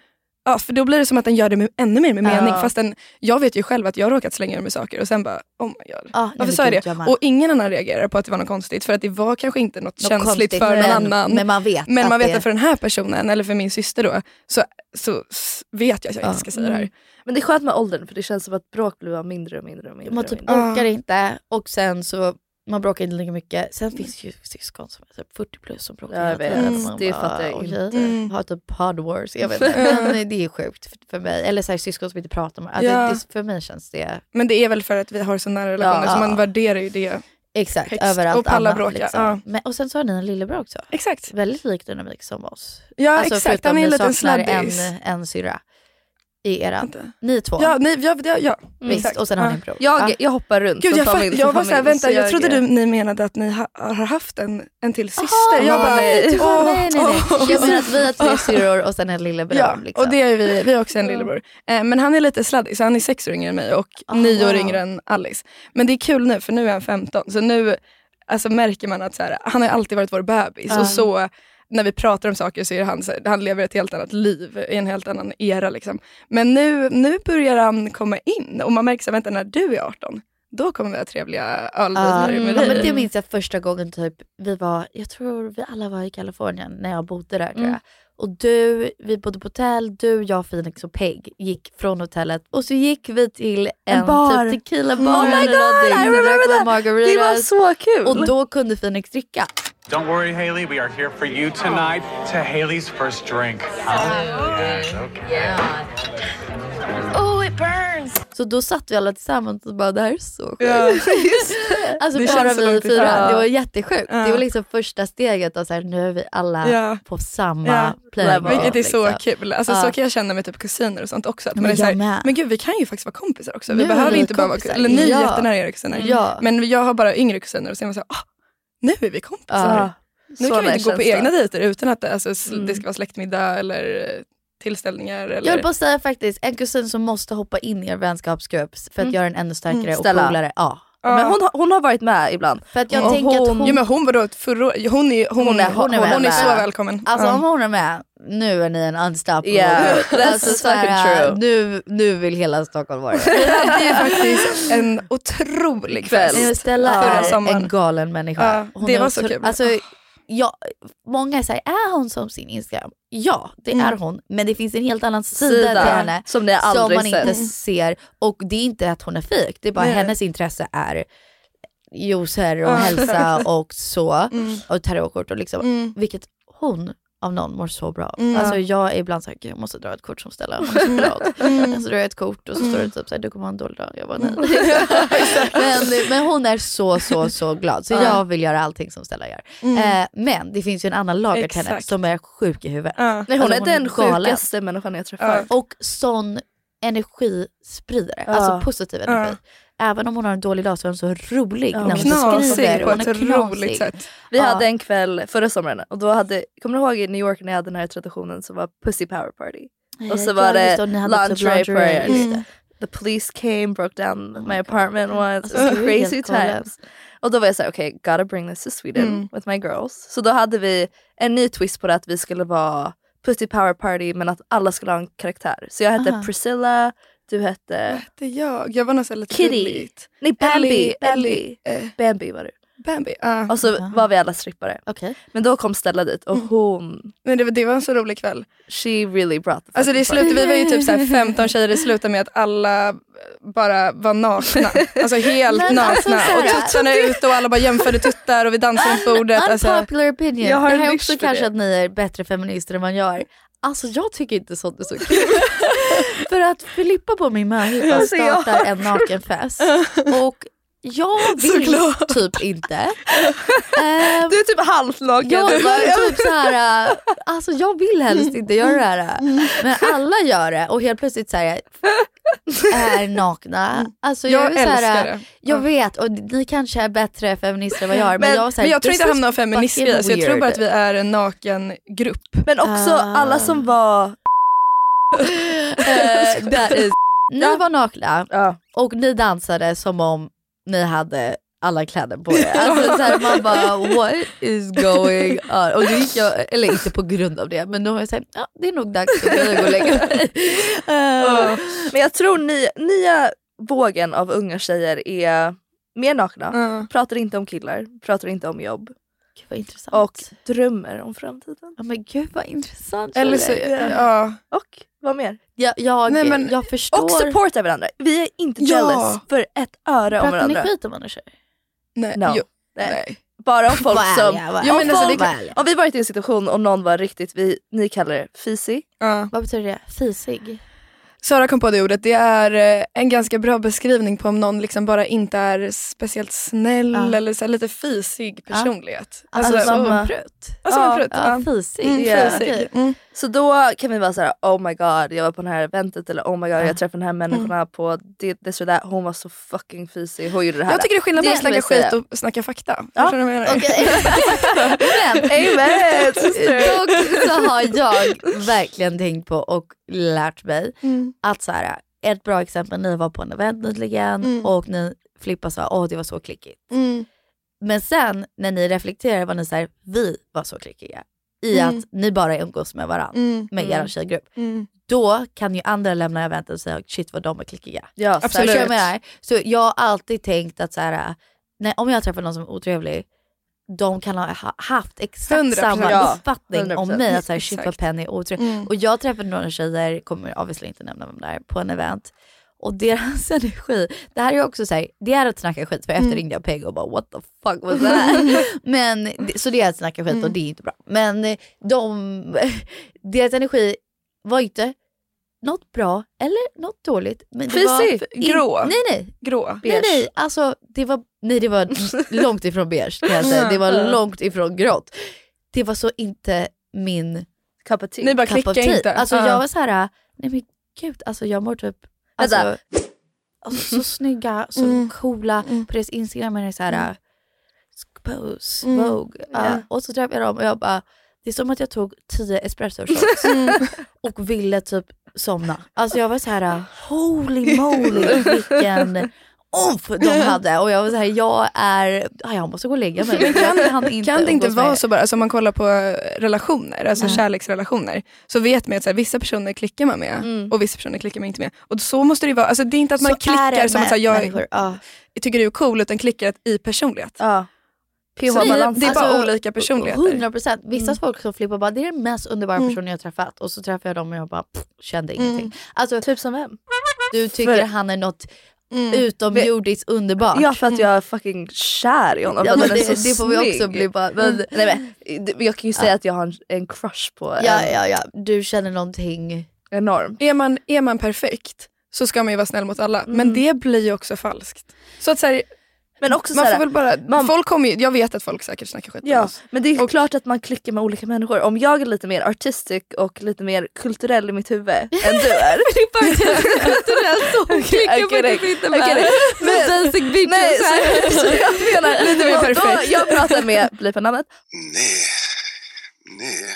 ja, för då blir det som att den gör det med, ännu mer med Ja. mening. Fast den, jag vet ju själv att jag har råkat slänga ur mig saker och sen bara, oh my god. Nej, Varför sa jag det? Och ingen annan reagerar på att det var något konstigt. För att det var kanske inte något, Något känsligt konstigt, för någon men, annan. Men man vet Men att man vet det, att för den här personen, eller för min syster då, så, så vet jag att jag Ja. inte ska säga det här. Men det är skönt med åldern för det känns som att bråk blir mindre och mindre och mindre. man och typ mindre. orkar inte och sen så man bråkar inte lika mycket. Sen finns ju syskon som är typ 40 plus som bråkar Ja, jag hela tiden. vet. man Det bara, fattar jag okej, inte. Mm. Har typ pod wars, jag vet inte. Men det är sjukt för- mig. Eller så här, syskon som inte pratar med alltså, Ja. det, För mig känns det Men det är väl för att vi har så nära relationer Ja. så man värderar ju det. exakt Högst. över allt Och alla bråkar, Liksom. ja. Men, och sen så har ni en lillebror också. Exakt. Väldigt lik dynamik som oss. Ja Alltså, exakt, förutom han är en liten sladdis. en, en syrra i eran. Ni två. Ja, nej, ja, ja, ja. Visst, och sen har ni en bror. Jag, Ja. jag hoppar runt Gud, jag, familj till jag var såhär, vänta så jag trodde du, ni menade att ni ha, har haft en, en till syster. jag bara, nej, åh, nej, nej, nej. åh. Jag menar att vi har tre syrror och sen en lillebror. Ja, liksom. och det är vi, vi har också en lillebror. Eh, men han är lite sladdig, så han är sex år yngre än mig och Ah, nio år wow. yngre än Alice. Men det är kul nu, för nu är han 15. Så nu alltså, märker man att så här, han har alltid varit vår bebis. Ja. Och så när vi pratar om saker så är han, han lever ett helt annat liv i en helt annan era. Liksom. Men nu, nu börjar han komma in och man märker så vänta när du är 18, då kommer vi ha trevliga öldejter Ja, med ja, dig. men det minns jag första gången typ, vi var, jag tror vi alla var i Kalifornien när jag bodde där tror Mm. jag. Och du, vi bodde på hotell, du, jag, Phoenix och Peg gick från hotellet och så gick vi till en, bar. typ tequila bar. Oh my eller god, någonting, I remember that. Det var så kul! Och då kunde Phoenix dricka. Don't worry, Haley. We are here for you tonight to Haley's first drink. Yes, okay. Oh, it burns! Så då satt vi alla tillsammans och bara det här är så sjukt. Ja. Alltså Det bara vi fyra, det var jättesjukt. Ja. Det var liksom första steget och så här, nu är vi alla Ja. på samma Ja. playing Vilket är field, så liksom. kul. Alltså, Ja. Så kan jag känna med typ kusiner och sånt också. Att Men man är så här, men gud vi kan ju faktiskt vara kompisar också. Nu Vi behöver vi inte bara vara kompisar. Eller ni är Ja. jättenära era kusiner. Ja. Men jag har bara yngre kusiner och så är man så här, ah, nu är vi kompisar. Ja. Nu kan vi inte gå på egna dejter utan att det, alltså, Mm. det ska vara släktmiddag eller eh, tillställningar. Eller... Jag vill bara säga faktiskt, en kusin som måste hoppa in i er vänskapsgrupp för att Mm. göra den ännu starkare Mm. och coolare. Ja. Ja. Men hon, har- hon har varit med ibland. För att jag Och tänker att hon- hon... Ja, men hon var då ett förra hon är, hon, Hon är- hon, hon är hon är så välkommen. Alltså Ja. om hon är med, nu är ni en unstoppable Yeah, that's alltså, så här, true. Nu, nu vill hela Stockholm vara Vi det. hade ju faktiskt en otrolig Kväll. Stella är en galen människa. Hon det är var så kul. Alltså, ja, många säger, är hon som sin Instagram? Ja, det Mm. är hon. Men det finns en helt annan sida, Sida till henne som ni som man inte sett. ser. Och det är inte att hon är fejk, det är bara Nej. hennes intresse är juicer och hälsa och så. Mm. Och tarotkort och liksom. Mm. Vilket hon av någon mår så bra. Mm. Alltså jag är ibland såhär, jag måste dra ett kort som Stella, hon är så glad. Mm. Så drar jag ett kort och så står det typ såhär, du kommer ha en dålig dag. Jag bara nej. men, men hon är så så så glad så Ja. jag vill göra allting som Stella gör. Mm. Eh, men det finns ju en annan lager till henne Exakt. som är sjuk i huvudet. Ja. Nej, hon Alltså, är den galen. sjukaste människan jag träffar. Ja. Och sån energispridare, Ja. alltså positiv energi. Även om hon har en dålig dag så är hon så rolig Ja, när hon knasig skriver. på Hon ett är knasig. roligt sätt. Vi Ja. hade en kväll förra sommaren och då hade, kommer du ihåg i New York när jag hade den här traditionen som var Pussy Power Party? Och så var det typ lingerie lingerie, party. det. The police came, broke down my apartment once. Alltså, It was crazy times. Och då var jag såhär, okej, okay, gotta bring this to Sweden Mm. with my girls. Så då hade vi en ny twist på det att vi skulle vara Pussy Power Party men att alla skulle ha en karaktär. Så jag hette Aha. Priscilla, du hette Det är jag. Jag var här lite Kitty. gulligt. Nej, Bambi. Ellie, Bambi. Ellie, eh, Bambi var du. Bambi. ja. Och så var vi alla strippare. Okej. Men då kom Stella dit och hon, Men det, var- det var en så rolig kväll. she really brought the Alltså det slutade, vi var ju typ så här 15 tjejer, det slutade med att alla bara var nakna. Alltså helt Men alltså nakna. så här- och tuttarna ute och alla bara jämförde tuttar och vi dansade runt bordet. Alltså, Unpopular opinion. Jag har det en här är också kanske det. att ni är bättre feminister än man gör. Alltså jag tycker inte sånt är så kul. För att Filippa på min möhippa Alltså, startar en nakenfest och jag vill Såklart. typ inte. Ehm, Du är typ halvt naken. jag typ så här, äh, alltså jag vill helst inte göra det här. Men alla gör det och helt plötsligt så här, är nakna. Alltså jag, jag är så här, älskar det. Jag vet och ni kanske är bättre feminister än vad jag är men, Men- jag, här, Men jag tror inte handlar om feminism i fucking det, så jag tror bara att vi är en naken grupp. Men också Ah. alla som var... Is, ni var nakna Ja. och ni dansade som om ni hade alla kläder på er. Alltså, så här, man bara what is going on? Och då gick jag, eller inte på grund av det men då har jag sagt ja, det är nog dags att gå och lägga mig. Eh, Men jag tror ni, nya vågen av unga tjejer är mer nakna, Ja. pratar inte om killar, pratar inte om jobb Gud vad intressant. och drömmer om framtiden. ja, men gud vad intressant. Eller så, ja. Och vad mer? jag, jag, Nej, men- jag förstår. Och supporta varandra. Vi är inte Ja. jealous för ett öre om Pratar ni varandra. skit om andra tjejer? Nej. No. Jo, Nej. nej. Bara om folk Var som... var om, Jo, men alltså, det klart- om vi varit i en situation och någon var riktigt, vi, ni kallar det fisig. Ja. Vad betyder det? Fisig? Sara kom på det ordet, det är eh, en ganska bra beskrivning på om någon liksom bara inte är speciellt snäll Ja. eller så här lite fisig personlighet. Alltså, Alltså, som en prutt? alltså ja, en prutt. Ja. fisig. Mm, fisig. Okej. Mm. Så då kan vi vara såhär, oh my god jag var på det här eventet eller oh my god Ja. jag träffade den här människorna på det, this or that. Hon var så fucking fisig, hon gjorde det här. Jag tycker det är skillnad på att snacka skit säga. och snacka fakta. Ja, Förstår du vad jag menar? Okej. Men Amen dock så har jag verkligen tänkt på och lärt mig Mm. att så här, ett bra exempel, ni var på en event nyligen Mm. och ni Filippa sa åh det var så klickigt. Mm. Men sen när ni reflekterar var ni såhär, vi var så klickiga. I Mm. att ni bara umgås med varandra, Mm. med Mm. er tjejgrupp. Mm. Då kan ju andra lämna eventet och säga shit vad de är klickiga. Ja, Absolut. Vad jag? Så jag har alltid tänkt att så här, när, om jag träffar någon som är otrevlig, de kan ha ha- haft exakt 100%. samma Ja, uppfattning om 100%. mig. Att så här, shit vad. Penny är otrevlig. Mm. Och jag träffade några tjejer, kommer obviously inte nämna vem det är, på en event. Och deras energi, det här är också så här, det är att snacka skit för efter Mm. ringde jag Peg och bara what the fuck was that? Men, så det är att snacka skit och Mm. det är inte bra. Men de, deras energi var inte något bra eller något dåligt. Men Fisig, grå. Nej nej, Grå. Nej, nej, alltså det var, nej, det var långt ifrån beige kan jag säga. Det var Ja. långt ifrån grått. Det var så inte min Cup of tea. Ni bara cup of klickar tea. inte. Alltså Ja. jag var så här, nej men gud, alltså jag mår typ, alltså, alltså så snygga, så Mm. coola. Mm. På deras instagram är det så här, pose, Mm. vogue. Ja. Och så träffade jag dem och jag bara, det är som att jag tog tio espresso shots och ville typ somna. Alltså jag var så här, holy moly vilken umf de hade. Och jag var så här, jag är, ja, jag måste gå och lägga mig. Men kan inte Kan det inte vara så bara, alltså om man kollar på eh, relationer, alltså Nej. kärleksrelationer, så vet man att så här, vissa personer klickar man med Mm. och vissa personer klickar man inte med. Och så måste det ju vara, alltså det är inte att man Så är klickar som att så här, jag. Ja. tycker du är cool, utan klickar i personlighet. Ja. Så det, pH-balans. det är bara Alltså, olika personligheter. 100 procent. Vissa Mm. folk som flippar bara, det är den mest underbara Mm. personen jag träffat. Och så träffar jag dem och jag bara pff, kände Mm. ingenting. Alltså Typ som vem? du tycker För- han är något Mm. utomjordiskt underbart. Ja för att jag är fucking kär i honom. Ja, för men han är det, så det får vi också bli bara. Men, Nej, men, det- jag kan ju säga att jag har en, en crush på ja, en ja, ja, du känner någonting. enorm. Är, man, är man perfekt så ska man ju vara snäll mot alla, Mm. men det blir ju också falskt. Så att så här, Men också man så här, får väl bara, man- folk kommer ju, jag vet att folk säkert snackar skit om Ja, oss. men det är klart att man klickar med olika människor. Om jag är lite mer artistic och lite mer kulturell i mitt huvud än du är. kulturell så hon klickar faktiskt inte med, med basic bitches Nej, så, här. så jag menar, Lite mer då- perfekt. Jag pratar med, blipa namnet, Nej. Nej.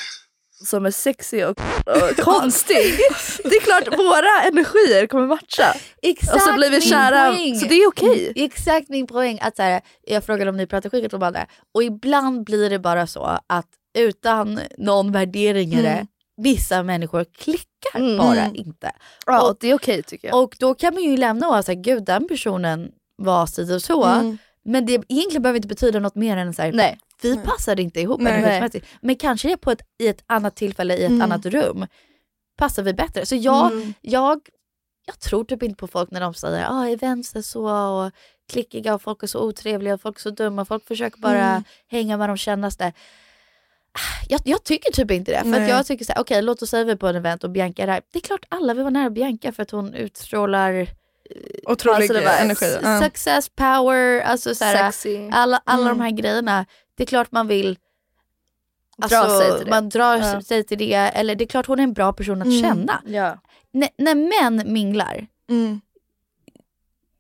Som är sexig och, och konstig. Det är klart våra energier kommer matcha. Exakt och så blir vi kära, poäng. så det är okej. Mm, Exakt min poäng. Att så här, jag frågade om ni pratar skit om andra och ibland blir det bara så att utan någon värdering i det, Mm. vissa människor klickar Mm. bara Mm. inte. Ja, och, det är okej tycker jag. och då kan man ju lämna och säga gud den personen var si och så. Mm. Men det egentligen behöver inte betyda något mer än så här, Nej. Vi passade inte ihop Nej. energimässigt. Men kanske på ett, i ett annat tillfälle i ett Mm. annat rum passar vi bättre. Så jag, Mm. jag, jag tror typ inte på folk när de säger att ah, events är så och klickiga och folk är så otrevliga och folk är så dumma. Folk försöker bara Mm. hänga med de kändaste. Jag, jag tycker typ inte det. För att Nej. jag tycker så här, okej låt oss säga vi är på en event och Bianca är där. Det är klart alla vill vara nära Bianca för att hon utstrålar Otrolig Positive vibes. energi. Success, power, alltså så här, Sexy. alla, alla Mm. de här grejerna. Det är klart man vill Dra alltså, sig till det. Man drar Ja. sig till det. Eller det är klart hon är en bra person att Mm. känna. Ja. När män minglar, Mm.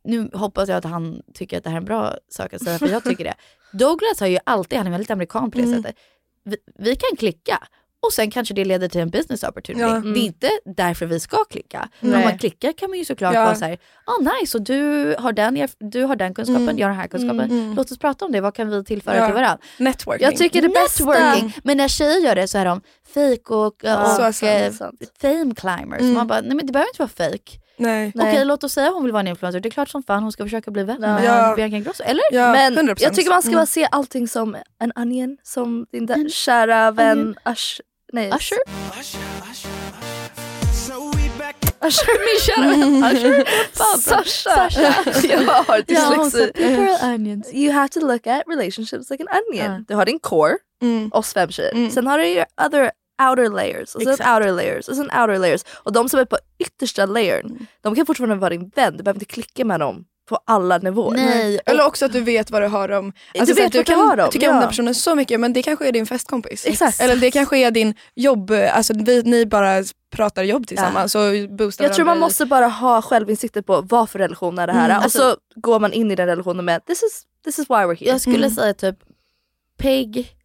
nu hoppas jag att han tycker att det här är en bra sak att säga för jag tycker det. Douglas har ju alltid, han är väldigt amerikan på det Mm. sättet. Vi, vi kan klicka och sen kanske det leder till en business opportunity. Ja. Det är inte därför vi ska klicka. Men om man klickar kan man ju såklart Ja. vara såhär, ah nice och du har den, du har den kunskapen, Mm. jag har den här kunskapen. Mm. Låt oss prata om det, vad kan vi tillföra Ja. till varandra? Networking. Jag tycker det bästa... Networking. Men när tjejer gör det så är de fake och, Ja, och så sant, eh, fame climbers. Mm. Man bara, nej men det behöver inte vara fake. Nej. Okej låt oss säga hon vill vara en influencer. Det är klart som fan hon ska försöka bli vän med Ja. Bianca Ingrosso. Eller? Ja, Men 100%. jag tycker man ska Mm. bara se allting som en onion, som din där kära vän Ush... Nej. Usher? Usher. Min kära Usher? Bra. Sasha. jag har Ja, dyslexi. people onions. You have to look at relationships like an onion. Ja. Du har din core, Mm. oss fem tjejer. Mm. Sen har du your other outer layers och sen Exakt. outer layers och sen outer layers. Och de som är på yttersta layern, Mm. de kan fortfarande vara din vän. Du behöver inte klicka med dem på alla nivåer. Nej. och- Eller också att du vet vad du har dem. Du Alltså, så vet att du du kan har dem, tycka om ja. den personen så mycket men det kanske är din festkompis. Exakt. Eller det kanske är din jobb, alltså vi, ni bara pratar jobb tillsammans och boostar Jag tror man måste bara ha självinsikter på vad för relation är det här. Mm. Och så går man in i den relationen med this is, this is why we're here. Jag skulle Mm. säga typ Peg,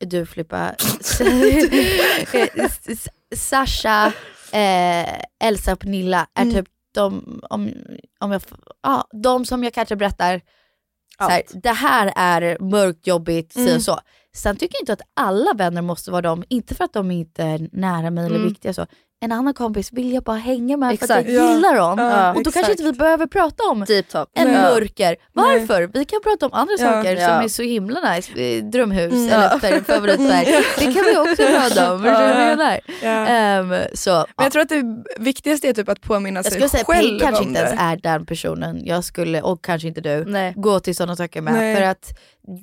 du Filippa, Sasha, eh, Elsa och Pernilla är Mm. typ de, om, om jag, ja, de som jag kanske berättar så här, Allt. det här är mörkt, jobbigt, Mm. så. Sen tycker jag inte att alla vänner måste vara dem, inte för att de inte är nära mig eller Mm. viktiga så. En annan kompis vill jag bara hänga med för att Exakt. jag Ja. gillar dem. Ja, och då kanske exakt. inte vi behöver prata om en Nej. mörker. Varför? Vi kan prata om andra Ja. saker Ja. som är så himla nice. Eh, Drömhus Mm. eller Ja. färg- favoritfärg. Det kan vi också prata om. Jag menar? Ja. Ehm, så, Men ja. jag tror att det viktigaste är typ att påminna Jag sig skulle säga att själv Peg kanske om inte ens det. är den personen jag skulle, och kanske inte du, Nej. gå till sådana saker med. Nej. För att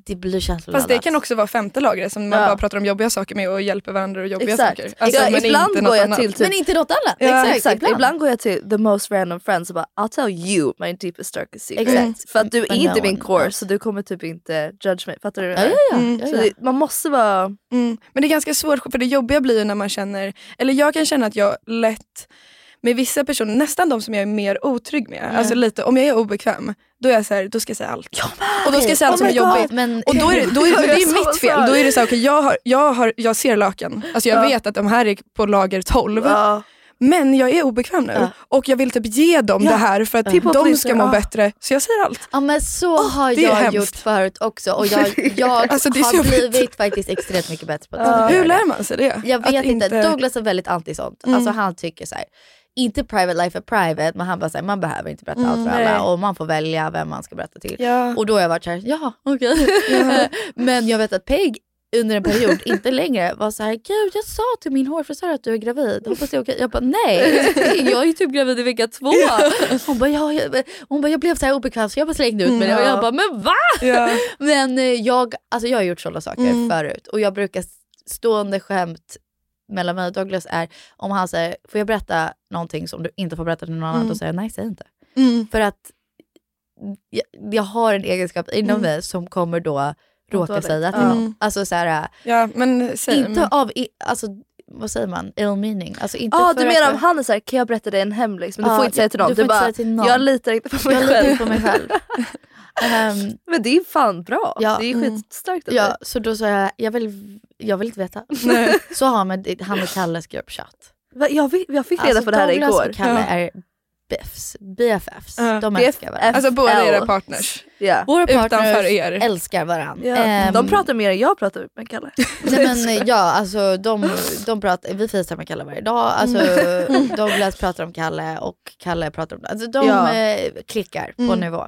det blir känsloladdat. Fast det kan också vara femte lagret som man Ja. bara pratar om jobbiga saker med och hjälper varandra och jobbiga Exakt. saker. Alltså, Ja, ibland inte går jag till typ Men inte något annat. Ja, exakt, Exakt, ibland. ibland. går jag till the most random friends och bara I'll tell you my deepest darkest secret. Exakt. För att du är Men inte min core så du kommer typ inte judge mig. Fattar du? Ja, ja. Mm. det, man måste vara... Mm. Men det är ganska svårt för det jobbiga blir ju när man känner, eller jag kan känna att jag lätt med vissa personer, nästan de som jag är mer otrygg med, alltså lite, om jag är obekväm, då är jag så här, då ska jag säga allt. och då ska jag säga allt Oh som är jobbigt. Men, Och då är det, då är, men det är mitt fel. Då är det så här, okay, jag, har, jag, har, jag ser laken. Alltså jag Ja. vet att de här är på lager 12. Ja. Men jag är obekväm nu Ja. och jag vill typ ge dem Ja. det här för att People de ska må ja. bättre. Så jag säger allt. Ja men så har det är jag hemskt. gjort förut också och jag, jag Alltså, det har jobbigt. blivit faktiskt extremt mycket bättre på Ja. göra Hur det. lär man sig det? Jag vet inte. Douglas är väldigt anti sånt. Mm. Alltså han tycker så här. Inte private life är private men han bara säger man behöver inte berätta allt för nej. alla och man får välja vem man ska berätta till. Ja. Och då har jag varit såhär, ja okej. men jag vet att Peg under en period, inte längre, var så här: gud jag sa till min hårfrisör att du är gravid, hoppas det är okej. Jag bara nej, jag är typ gravid i vecka två. Hon bara, ja, jag, hon bara jag blev så här obekväm så jag bara slängde ut mig det och jag bara men va? Ja. Men eh, jag, alltså jag har gjort sådana saker Mm. förut och jag brukar stående skämt mellan mig och Douglas är om han säger, får jag berätta någonting som du inte får berätta till någon annan? Mm. Då säger jag nej, säg inte. Mm. För att jag, jag har en egenskap inom Mm. mig som kommer då råka säga till någon. Alltså så här, Ja, men säg, inte av, i, alltså, vad säger man, ill meaning. Alltså inte för du menar om han är såhär, kan jag berätta dig en hemlis? Men du Ja, får inte säga till någon. du inte bara, till någon. jag litar inte på mig jag själv. litar på mig själv. Ehm, Men det är fan bra. Ja. Det är Mm. skitstarkt av ja, så då sa jag, jag vill, jag vill inte veta. så har man, han och Kalles gruppchatt. Jag, fick- jag fick reda på det här Douglas igår. och Kalle Ja. är BFs, BFFs. Ja. De BFF. älskar varandra. Alltså båda era partners. Ja. Våra partners Utanför er. älskar varandra. Ja. Ehm, de pratar mer än jag pratar med Kalle. Nej men ja, alltså de, de pratar, vi facetimar med Kalle varje dag. Alltså Douglas pratar om Kalle och Kalle pratar om Alltså de Ja. eh, klickar på Mm. nivå.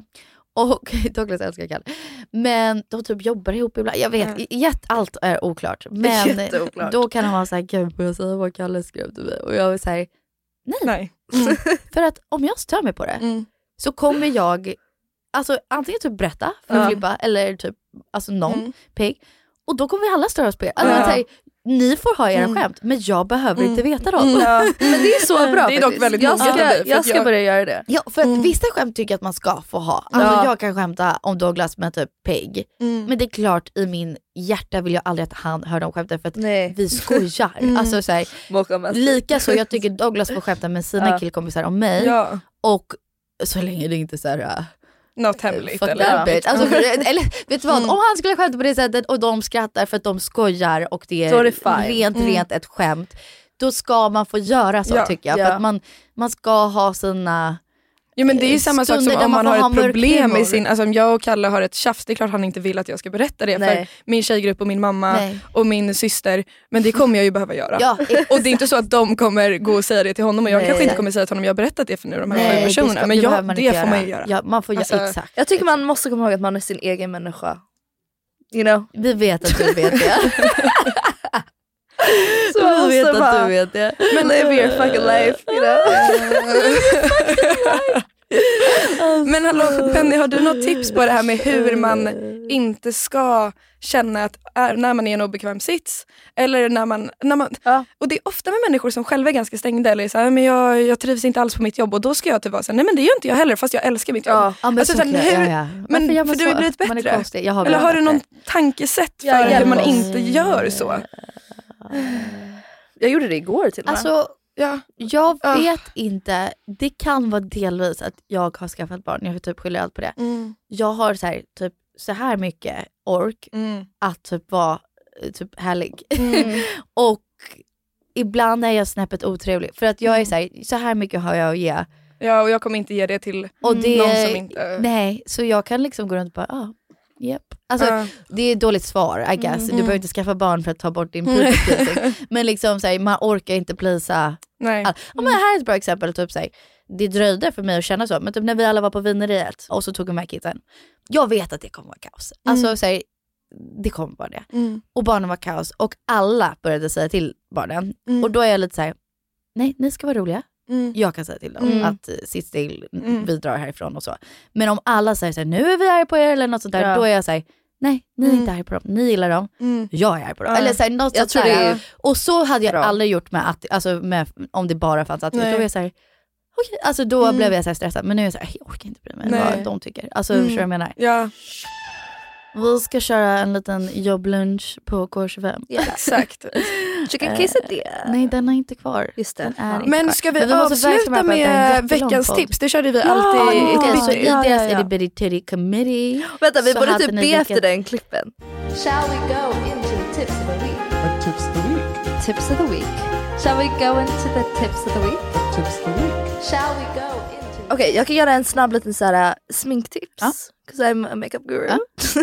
Och Douglas älskar Kalle. Men de typ jobbar ihop ibland. Jag vet, Ja. jätte, allt är oklart. Men Jätteoklart. då kan han vara såhär, gud får jag säga vad Kalle skrev till mig? Och jag är såhär, nej. Nej. För att om jag stör mig på det Mm. så kommer jag alltså, antingen typ berätta för Ja. Filippa eller typ alltså någon Mm. pigg. Och då kommer vi alla störa oss på er. Alltså, Ja. säger, ni får ha era Mm. skämt men jag behöver Mm. inte veta dem. Mm. Ja. Men det är så bra Det är dock väldigt jag ska, dig, jag ska jag- börja göra det. Ja, för att Mm. vissa skämt tycker jag att man ska få ha. Alltså, Ja. Jag kan skämta om Douglas med typ pigg. Mm. Men det är klart i min hjärta vill jag aldrig att han hör de skämten för att Nej. vi skojar. Mm. Alltså, så här, lika så, jag tycker Douglas får skämta med sina Ja. killkompisar om mig. Ja, Och så länge det inte är så här, äh, något hemligt. Fuck eller? that bitch. Alltså, för, eller vet du vad, Mm. om han skulle skämta på det sättet och de skrattar för att de skojar och det är, det fine. rent, Mm. rent ett skämt. Då ska man få göra så Ja, tycker jag. För ja. att man, man ska ha sina... Jo men det är ju eh, samma sak som om man har ha ett problem humor. i sin, alltså om jag och Kalle har ett tjafs, det är klart han inte vill att jag ska berätta det Nej. för min tjejgrupp och min mamma Nej. och min syster. Men det kommer jag ju behöva göra. Ja, Och det är inte så att de kommer gå och säga det till honom och jag Nej. kanske inte kommer säga till honom, jag har berättat det för nu de här Nej, sju det ska- personerna. Men det jag, man det får man ju göra. Ja, man får Alltså- göra, exakt. Jag tycker man måste komma ihåg att man är sin egen människa. You know? Vi vet att du vet det. Så vi måste vet att bara- du vet det. Men live your fucking life, you know? Men hallå Penny, har du något tips på det här med hur man inte ska känna att är, när man är i en obekväm sits eller när man, när man Ja. och det är ofta med människor som själva är ganska stängda eller så här, men jag, jag trivs inte alls på mitt jobb och då ska jag typ vara såhär, nej men det gör inte jag heller fast jag älskar mitt jobb. Ja. Men Alltså, så jag- hur- ja, men för du har så? blivit bättre. har Eller har du någon tankesätt för hur man inte gör så? Jag gjorde det igår till och med. Alltså, Ja. jag vet inte. Det kan vara delvis att jag har skaffat barn. Jag typ skyller allt på det. Mm. Jag har så här, typ, så här mycket ork Mm. att typ vara eh, typ härlig. Mm. och ibland är jag snäppet otrevlig. För att Mm. jag är så här, så här mycket har jag att ge. Ja och jag kommer inte ge det till Och det, någon som inte... Nej, så jag kan liksom gå runt och bara, ah, japp. Alltså, Ja. det är ett dåligt svar I guess. Du Mm. behöver inte skaffa barn för att ta bort din Mm. pleasing. Men liksom så här, man orkar inte plisa Nej. Ja, men här är ett bra exempel. Typ, så här, det dröjde för mig att känna så. Men typ, när vi alla var på vineriet och så tog vi med kidsen. Jag vet att det kommer vara kaos. Alltså så här, det kommer vara det. Mm. Och barnen var kaos och alla började säga till barnen. Mm. Och då är jag lite så här, nej ni ska vara roliga. Mm. Jag kan säga till dem Mm. att eh, sitt still, Mm. vi drar härifrån och så. Men om alla säger så här, nu är vi arga på er eller något sånt där, Ja. då är jag så här, nej ni är Mm. inte arga på dem, ni gillar dem, Mm. jag är arg på dem. Ja. Eller så här, något Jag sånt där. Och så hade jag bra. aldrig gjort med, att, alltså med, om det bara fanns att Då var jag så här, okej, alltså då blev jag så stressad. Men nu är jag så här, jag orkar inte bry mig Nej. vad de tycker. Alltså Mm. förstår du vad jag menar? Ja, Vi ska köra en liten jobblunch på K25. exakt. Chicken Eh, quesadilla. Nej den är inte kvar. Just det. Den är Ja. inte Men kvar. ska vi, Men avsluta med veckans podd. tips? Det körde vi Ja, alltid i Okej, ett så i Ja, deras ja, ja. itty bitty titty committee Vänta vi borde typ be efter den klippen. Shall we go into the tips of the week? What tips of the week? Tips of the week. Shall we go into the tips of the week? Tips of the week. Shall we go into Okej jag kan göra en snabb liten så här, äh, sminktips. Ja. 'Cause I'm a makeup guru. Ja.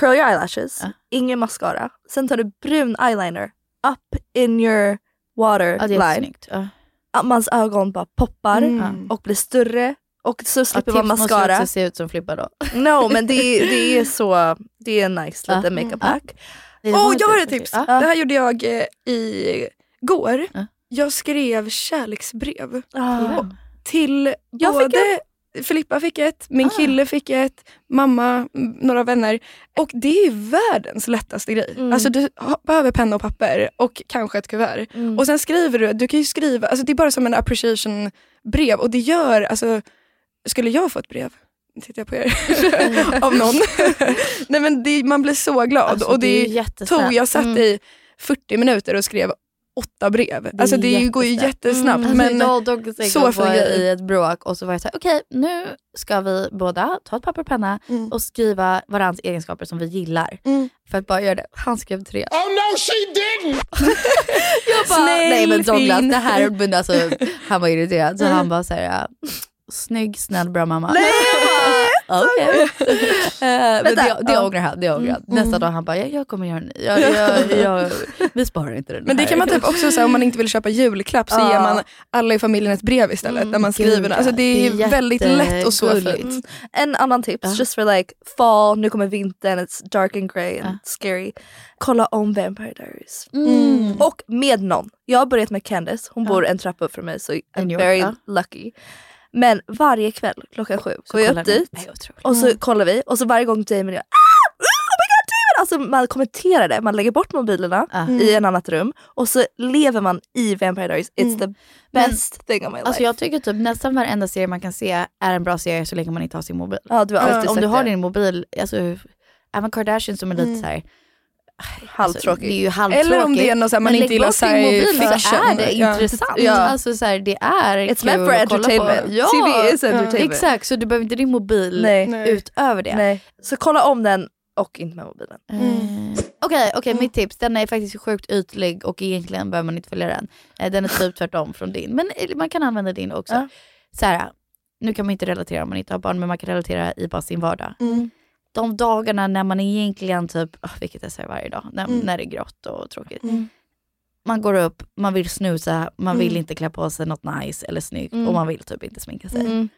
Curl your eyelashes, Ja. ingen mascara. Sen tar du brun eyeliner up in your water Ja det är line. snyggt. Ja. Att mans ögon bara poppar Mm. och blir större. Och så Ja, slipper tips man måste mascara. också se ut som Flippa då. No men det, är- det är så, det är en nice Ja. liten makeup Ja. hack. Åh, vanligt jag har ett tips! Det här gjorde jag eh, i går. Ja. Jag skrev kärleksbrev Ah. till Jag fick både Filippa fick ett, min Ah. kille fick ett, mamma, några vänner. Och det är världens lättaste grej. Mm. Alltså du behöver penna och papper och kanske ett kuvert. Mm. Och sen skriver du, du kan ju skriva, alltså det är bara som en appreciation brev och det gör, alltså skulle jag få ett brev, tittar jag på er, av någon. Nej men det, man blir så glad Alltså, och det det, tog, jag satt Mm. i 40 minuter och skrev åtta brev. alltså det går ju jättesnabbt. Mm. men alltså, jag och Douglas så var grej. i ett bråk och så var jag såhär, okej nu ska vi båda ta ett papper och penna Mm. och skriva varandras egenskaper som vi gillar. För att bara göra det. Han skrev tre. Oh no she didn't! Jag bara, Snäll, nej men Douglas fin. det här, men alltså, han var irriterad så Mm. han bara såhär, snygg, snäll, bra mamma. Nej! Okej. Eh, men det, det ångrar han. Det ångrar han. Mm. Nästa dag han bara, jag, jag kommer göra en ny. Jag, jag, jag, vi sparar inte den Men det här. kan man typ också säga om man inte vill köpa julklapp så ger man alla i familjen ett brev istället där man skriver. Gud, alltså det är, det är väldigt lätt och så fint. Mm. En annan tips, just for like fall, nu kommer vintern, it's dark and grey and scary. Kolla om Vampire Diaries. Mm. Och med någon. Jag har börjat med Candice, hon bor en trappa upp från mig så I'm very lucky. Men varje kväll klockan sju går jag upp ni. dit Nej, och så Mm. kollar vi och så varje gång Damon ah! Oh Damon! Alltså man kommenterar det, man lägger bort mobilerna Mm. i en annat rum och så lever man i Vampire Diaries. It's the best thing of my life. Alltså jag tycker typ nästan varenda serie man kan se är en bra serie så länge man inte har sin mobil. Ja, du har alltid Om du har din mobil, alltså, även Kardashian som är lite Mm. så här. Halvtråkig. Alltså, det är ju halvtråkigt. Eller om det är något man men inte gillar bort din sci- mobil så är det Ja. intressant. Ja. Alltså, så här, det är It's meant for att kolla på. entertainment. Ja. TV is entertainment. Exakt, så du behöver inte din mobil Nej. Utöver det. Nej. Så kolla om den och inte med mobilen. Eh, Okej, okej mitt tips. Den är faktiskt sjukt ytlig och egentligen behöver man inte följa den. Eh, Den är typ tvärtom från din. Men eh, man kan använda din också. Ja. Så här, nu kan man inte relatera om man inte har barn, men man kan relatera i bara sin vardag. Mm. De dagarna när man egentligen typ, oh, vilket jag säger varje dag, när, Mm. när det är grått och tråkigt. Mm. Man går upp, man vill snusa, man vill Mm. inte klä på sig något nice eller snyggt Mm. och man vill typ inte sminka sig. Mm.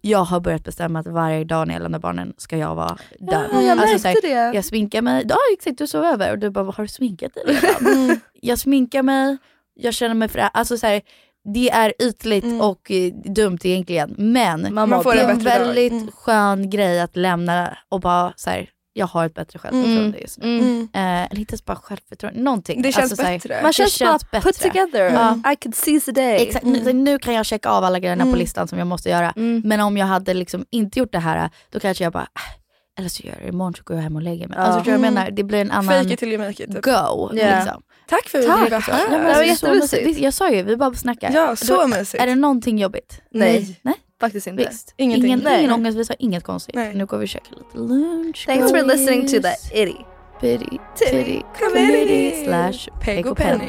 Jag har börjat bestämma att varje dag när jag lämnar barnen ska jag vara där. Ja, jag Alltså, här, det. jag sminkar mig, ja exakt du sov över och du bara, har du sminkat dig redan? jag sminkar mig, jag känner mig frä. Alltså så här, det är ytligt och eh, dumt egentligen men Man det är en bättre dag. väldigt Mm. skön grej att lämna och bara så här, jag har ett bättre självförtroende Mm. just nu. Mm. Eh, eller inte ens bara självförtroende, någonting. Det känns Alltså, bättre. Man det känns bara känns put together. Ja. I could seize the day. Exakt, nu, nu kan jag checka av alla grejerna på Mm. listan som jag måste göra. Mm. Men om jag hade liksom inte gjort det här, då kanske jag bara, "Ah, eller så gör jag det imorgon så går jag hem och lägger mig. Alltså jag Mm. menar? Det blir en annan Fake it till you make it. Typ. go. Yeah. Liksom. Tack för Tack. det. Ja, men Det var alltså, så mysigt. Jag sa ju, vi bara snackar. Ja, så Då- mysigt. Är det någonting jobbigt? Nej. Nej. Faktiskt inte. Visst. Ingenting. Ingen, Nej. ingen ångest, vi sa inget konstigt. Nej. Nu går vi och käkar lite lunch. Thanks for listening to the itty. Bitty, Titty titty, comedy slash Peg och Penny.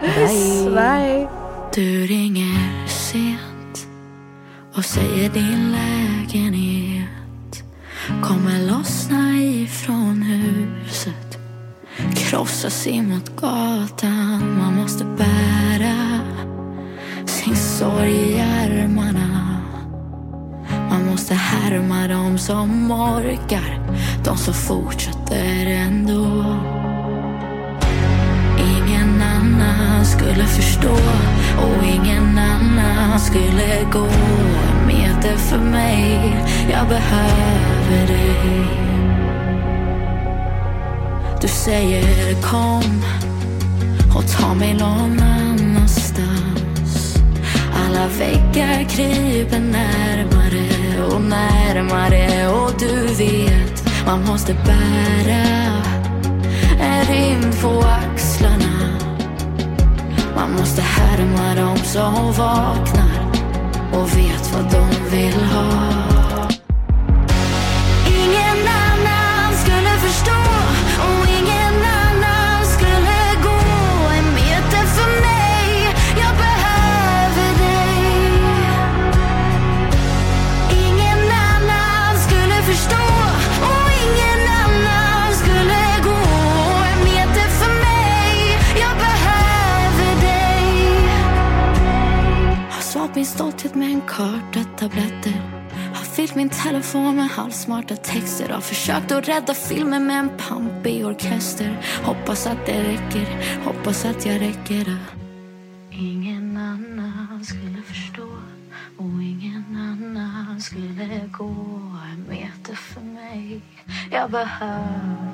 Bye. Bye. Du ringer sent och säger din lägenhet krossas in mot gatan man måste bära sin sorg i armarna man måste härma dem som orkar de som fortsätter ändå Ingen annan skulle förstå och ingen annan skulle gå en meter för mig. Jag behöver dig. Du säger kom och ta mig någon annanstans. Alla väggar kryper närmare och närmare och du vet man måste bära en rymd på axlarna Man måste härma dem som vaknar och vet vad de vill ha min stolthet med en karta tabletter. Har fyllt min telefon med halvsmarta texter. Har försökt att rädda filmen med en pampig orkester. Hoppas att det räcker, hoppas att jag räcker. Ingen annan skulle förstå. Och ingen annan skulle gå en meter för mig. Jag behöver